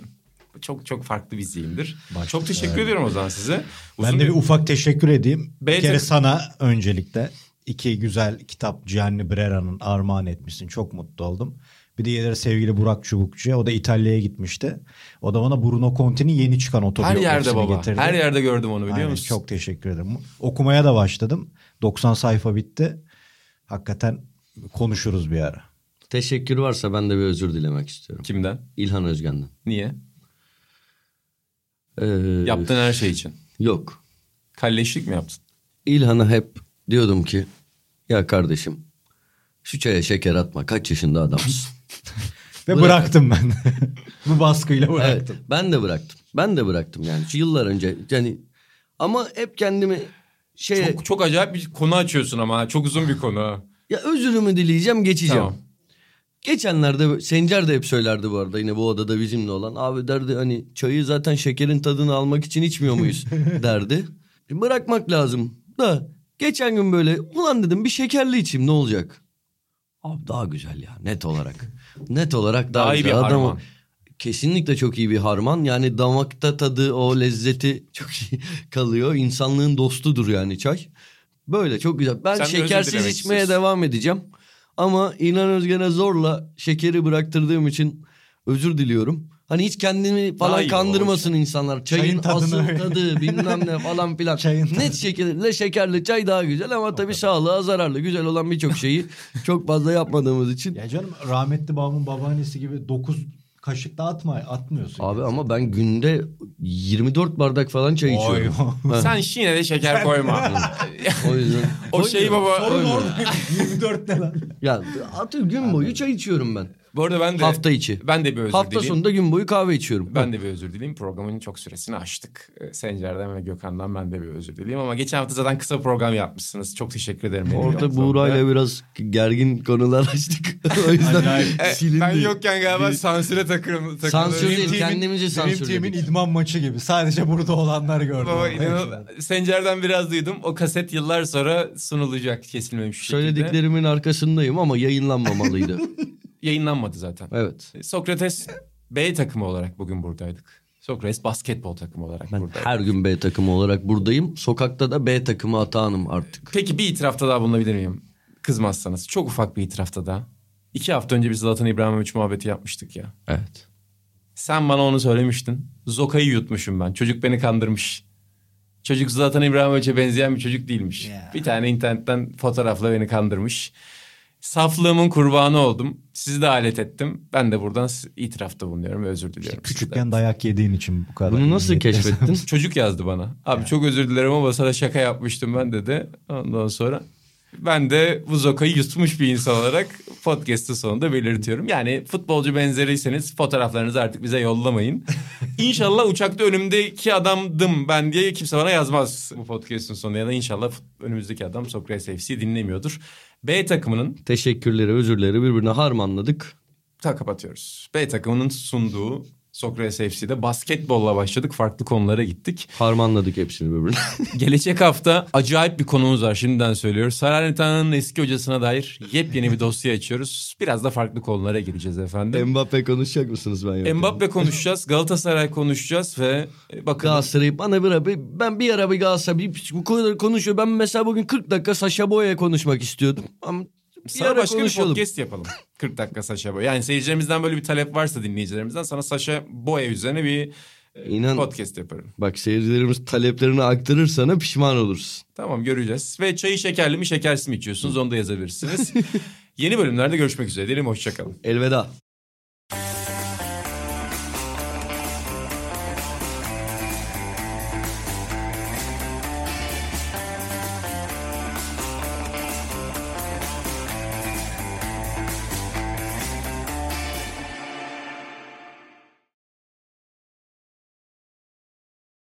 Bu Çok çok farklı bir zihindir. Bak, çok teşekkür evet. ediyorum o zaman size. Ben Uzun de bir ufak teşekkür edeyim. B Bir kere sana öncelikle iki güzel kitap Gianni Brera'nın armağan etmişsin. Çok mutlu oldum. Bir diğeri sevgili Burak Çubukçu'ya. O da İtalya'ya gitmişti. O da bana Bruno Conti'nin yeni çıkan Her otobiyografisini yerde baba. getirdi. Her yerde gördüm onu biliyor Aynen, musun? Çok teşekkür ederim. Okumaya da başladım. 90 sayfa bitti. Hakikaten konuşuruz bir ara. Teşekkür varsa ben de bir özür dilemek istiyorum. Kimden? İlhan Özgen'den. Niye? Ee, Yaptığın her şey için. Yok. Kalleşlik mi yaptın? İlhan'a hep diyordum ki ya kardeşim şu çaya şeker atma kaç yaşında adamsın. *laughs* Ve Bırak- bıraktım ben. *laughs* Bu baskıyla evet, bıraktım. ben de bıraktım. Ben de bıraktım yani şu yıllar önce yani ama hep kendimi şeye Çok, çok acayip bir konu açıyorsun ama. Çok uzun bir konu. ya özürümü dileyeceğim geçeceğim. Tamam. Geçenlerde Sencer de hep söylerdi bu arada yine bu odada bizimle olan. Abi derdi hani çayı zaten şekerin tadını almak için içmiyor muyuz *laughs* derdi. Bırakmak lazım da geçen gün böyle ulan dedim bir şekerli içeyim ne olacak? Abi daha güzel ya net olarak. *laughs* Net olarak daha, Daha iyi güzel. bir Adam- harman. Kesinlikle çok iyi bir harman. Yani damakta tadı o lezzeti çok iyi *laughs* kalıyor. İnsanlığın dostudur yani çay. Böyle çok güzel. Ben Sen de şekersiz dilemek içmeye istiyorsun. devam edeceğim. Ama İnan Özgen'e zorla şekeri bıraktırdığım için özür diliyorum. Hani hiç kendimi Daha falan kandırmasın insanlar. Çayın, Çayın tadını asıl öyle. tadı bilmem ne falan *laughs* filan. Çayın tadı. Net şekerle şekerli çay daha güzel ama tabii sağlığa zararlı. Güzel olan birçok şeyi *laughs* çok fazla yapmadığımız için. Ya canım rahmetli babamın babaannesi gibi 9 kaşık da atma, atmıyorsun. Abi ama ben günde 24 bardak falan çay içiyorum. Ha. *laughs* Sen yine de şeker koyma. O yüzden. o şey baba. Sorun orada. 24 ne lan? Ya atıyor gün boyu çay içiyorum ben. Bu arada ben de Hafta içi. ben de bir özür Hafta dileyeyim. sonunda gün boyu kahve içiyorum. Ben de bir özür dileyeyim. Programın çok süresini aştık. Ee, Sencer'den ve Gökhan'dan ben de bir özür dileyeyim. Ama geçen hafta zaten kısa program yapmışsınız. Çok teşekkür ederim. benim Orada. Buğra'yla biraz gergin konular *laughs* açtık. o yüzden. E, silindi. Ben yokken galiba sansüre takırım. Sansür değil, kendimizi Dream Team'in sansürledik. idman maçı gibi. Sadece burada olanlar gördüm. Baba, inan- Sencer'den biraz duydum. O kaset yıllar sonra sunulacak kesilmemiş şekilde. Söylediklerimin arkasındayım ama yayınlanmamalıydı. *laughs* Yayınlanmadı zaten. evet. Sokrates B takımı olarak bugün buradaydık. Sokrates basketbol takımı olarak Ben buradaydık. her gün B takımı olarak buradayım. Sokakta da B takımı atağınım artık. Peki bir itirafta daha bulunabilir miyim? Kızmazsanız. Çok ufak bir itirafta daha. İki hafta önce biz Zlatan İbrahimovic muhabbeti yapmıştık ya. Evet. Sen bana onu söylemiştin. Zoka'yı yutmuşum ben. Çocuk beni kandırmış. Çocuk Zlatan İbrahimovic'e benzeyen bir çocuk değilmiş. Ya. Bir tane internetten fotoğrafla beni kandırmış. Saflığımın kurbanı oldum. Sizi de alet ettim. Ben de buradan itirafta bulunuyorum ve özür diliyorum. Küçükken dayak yediğin için bu kadar. Bunu nasıl keşfettin? Çocuk yazdı bana. Abi çok özür dilerim ama sana şaka yapmıştım ben dedi. Ondan sonra ben de bu zokayı yutmuş bir insan olarak podcast'ın sonunda belirtiyorum. Yani futbolcu benzeriyseniz fotoğraflarınızı artık bize yollamayın. *laughs* İnşallah uçakta önümdeki adamdım ben diye kimse bana yazmaz bu podcast'ın sonunda. Ya da inşallah önümüzdeki adam Sokrates FC dinlemiyordur. B takımının Teşekkürleri, özürleri birbirine harmanladık. ta kapatıyoruz. B takımının sunduğu Sokrates FC'de basketbolla başladık. Farklı konulara gittik. Harmanladık hepsini birbirine. *laughs* Gelecek hafta acayip bir konumuz var şimdiden söylüyoruz. Salernitano'nun eski hocasına dair yepyeni bir dosya açıyoruz. Biraz da farklı konulara gireceğiz efendim. Mbappe konuşacak mısınız ben yokken? Mbappe konuşacağız, Galatasaray konuşacağız ve e, bakalım. Galatasaray'ı bana bir ara bir- ben bir ara bir Galatasaray bir- bu konuları konuşuyor. Ben mesela bugün 40 dakika Saşa Boya'ya konuşmak istiyordum. Ama bir Sana ara başka konuşalım. bir podcast yapalım. *laughs* 40 dakika Saşa Boya. Yani seyircilerimizden böyle bir talep varsa dinleyicilerimizden sana Saşa Boya üzerine bir e, İnan- podcast yaparım. Bak seyircilerimiz taleplerini aktarırsana pişman olursun. Tamam göreceğiz. Ve çayı şekerli mi şekersiz mi içiyorsunuz onu da yazabilirsiniz. *laughs* Yeni bölümlerde görüşmek üzere diyelim. Hoşçakalın. Elveda.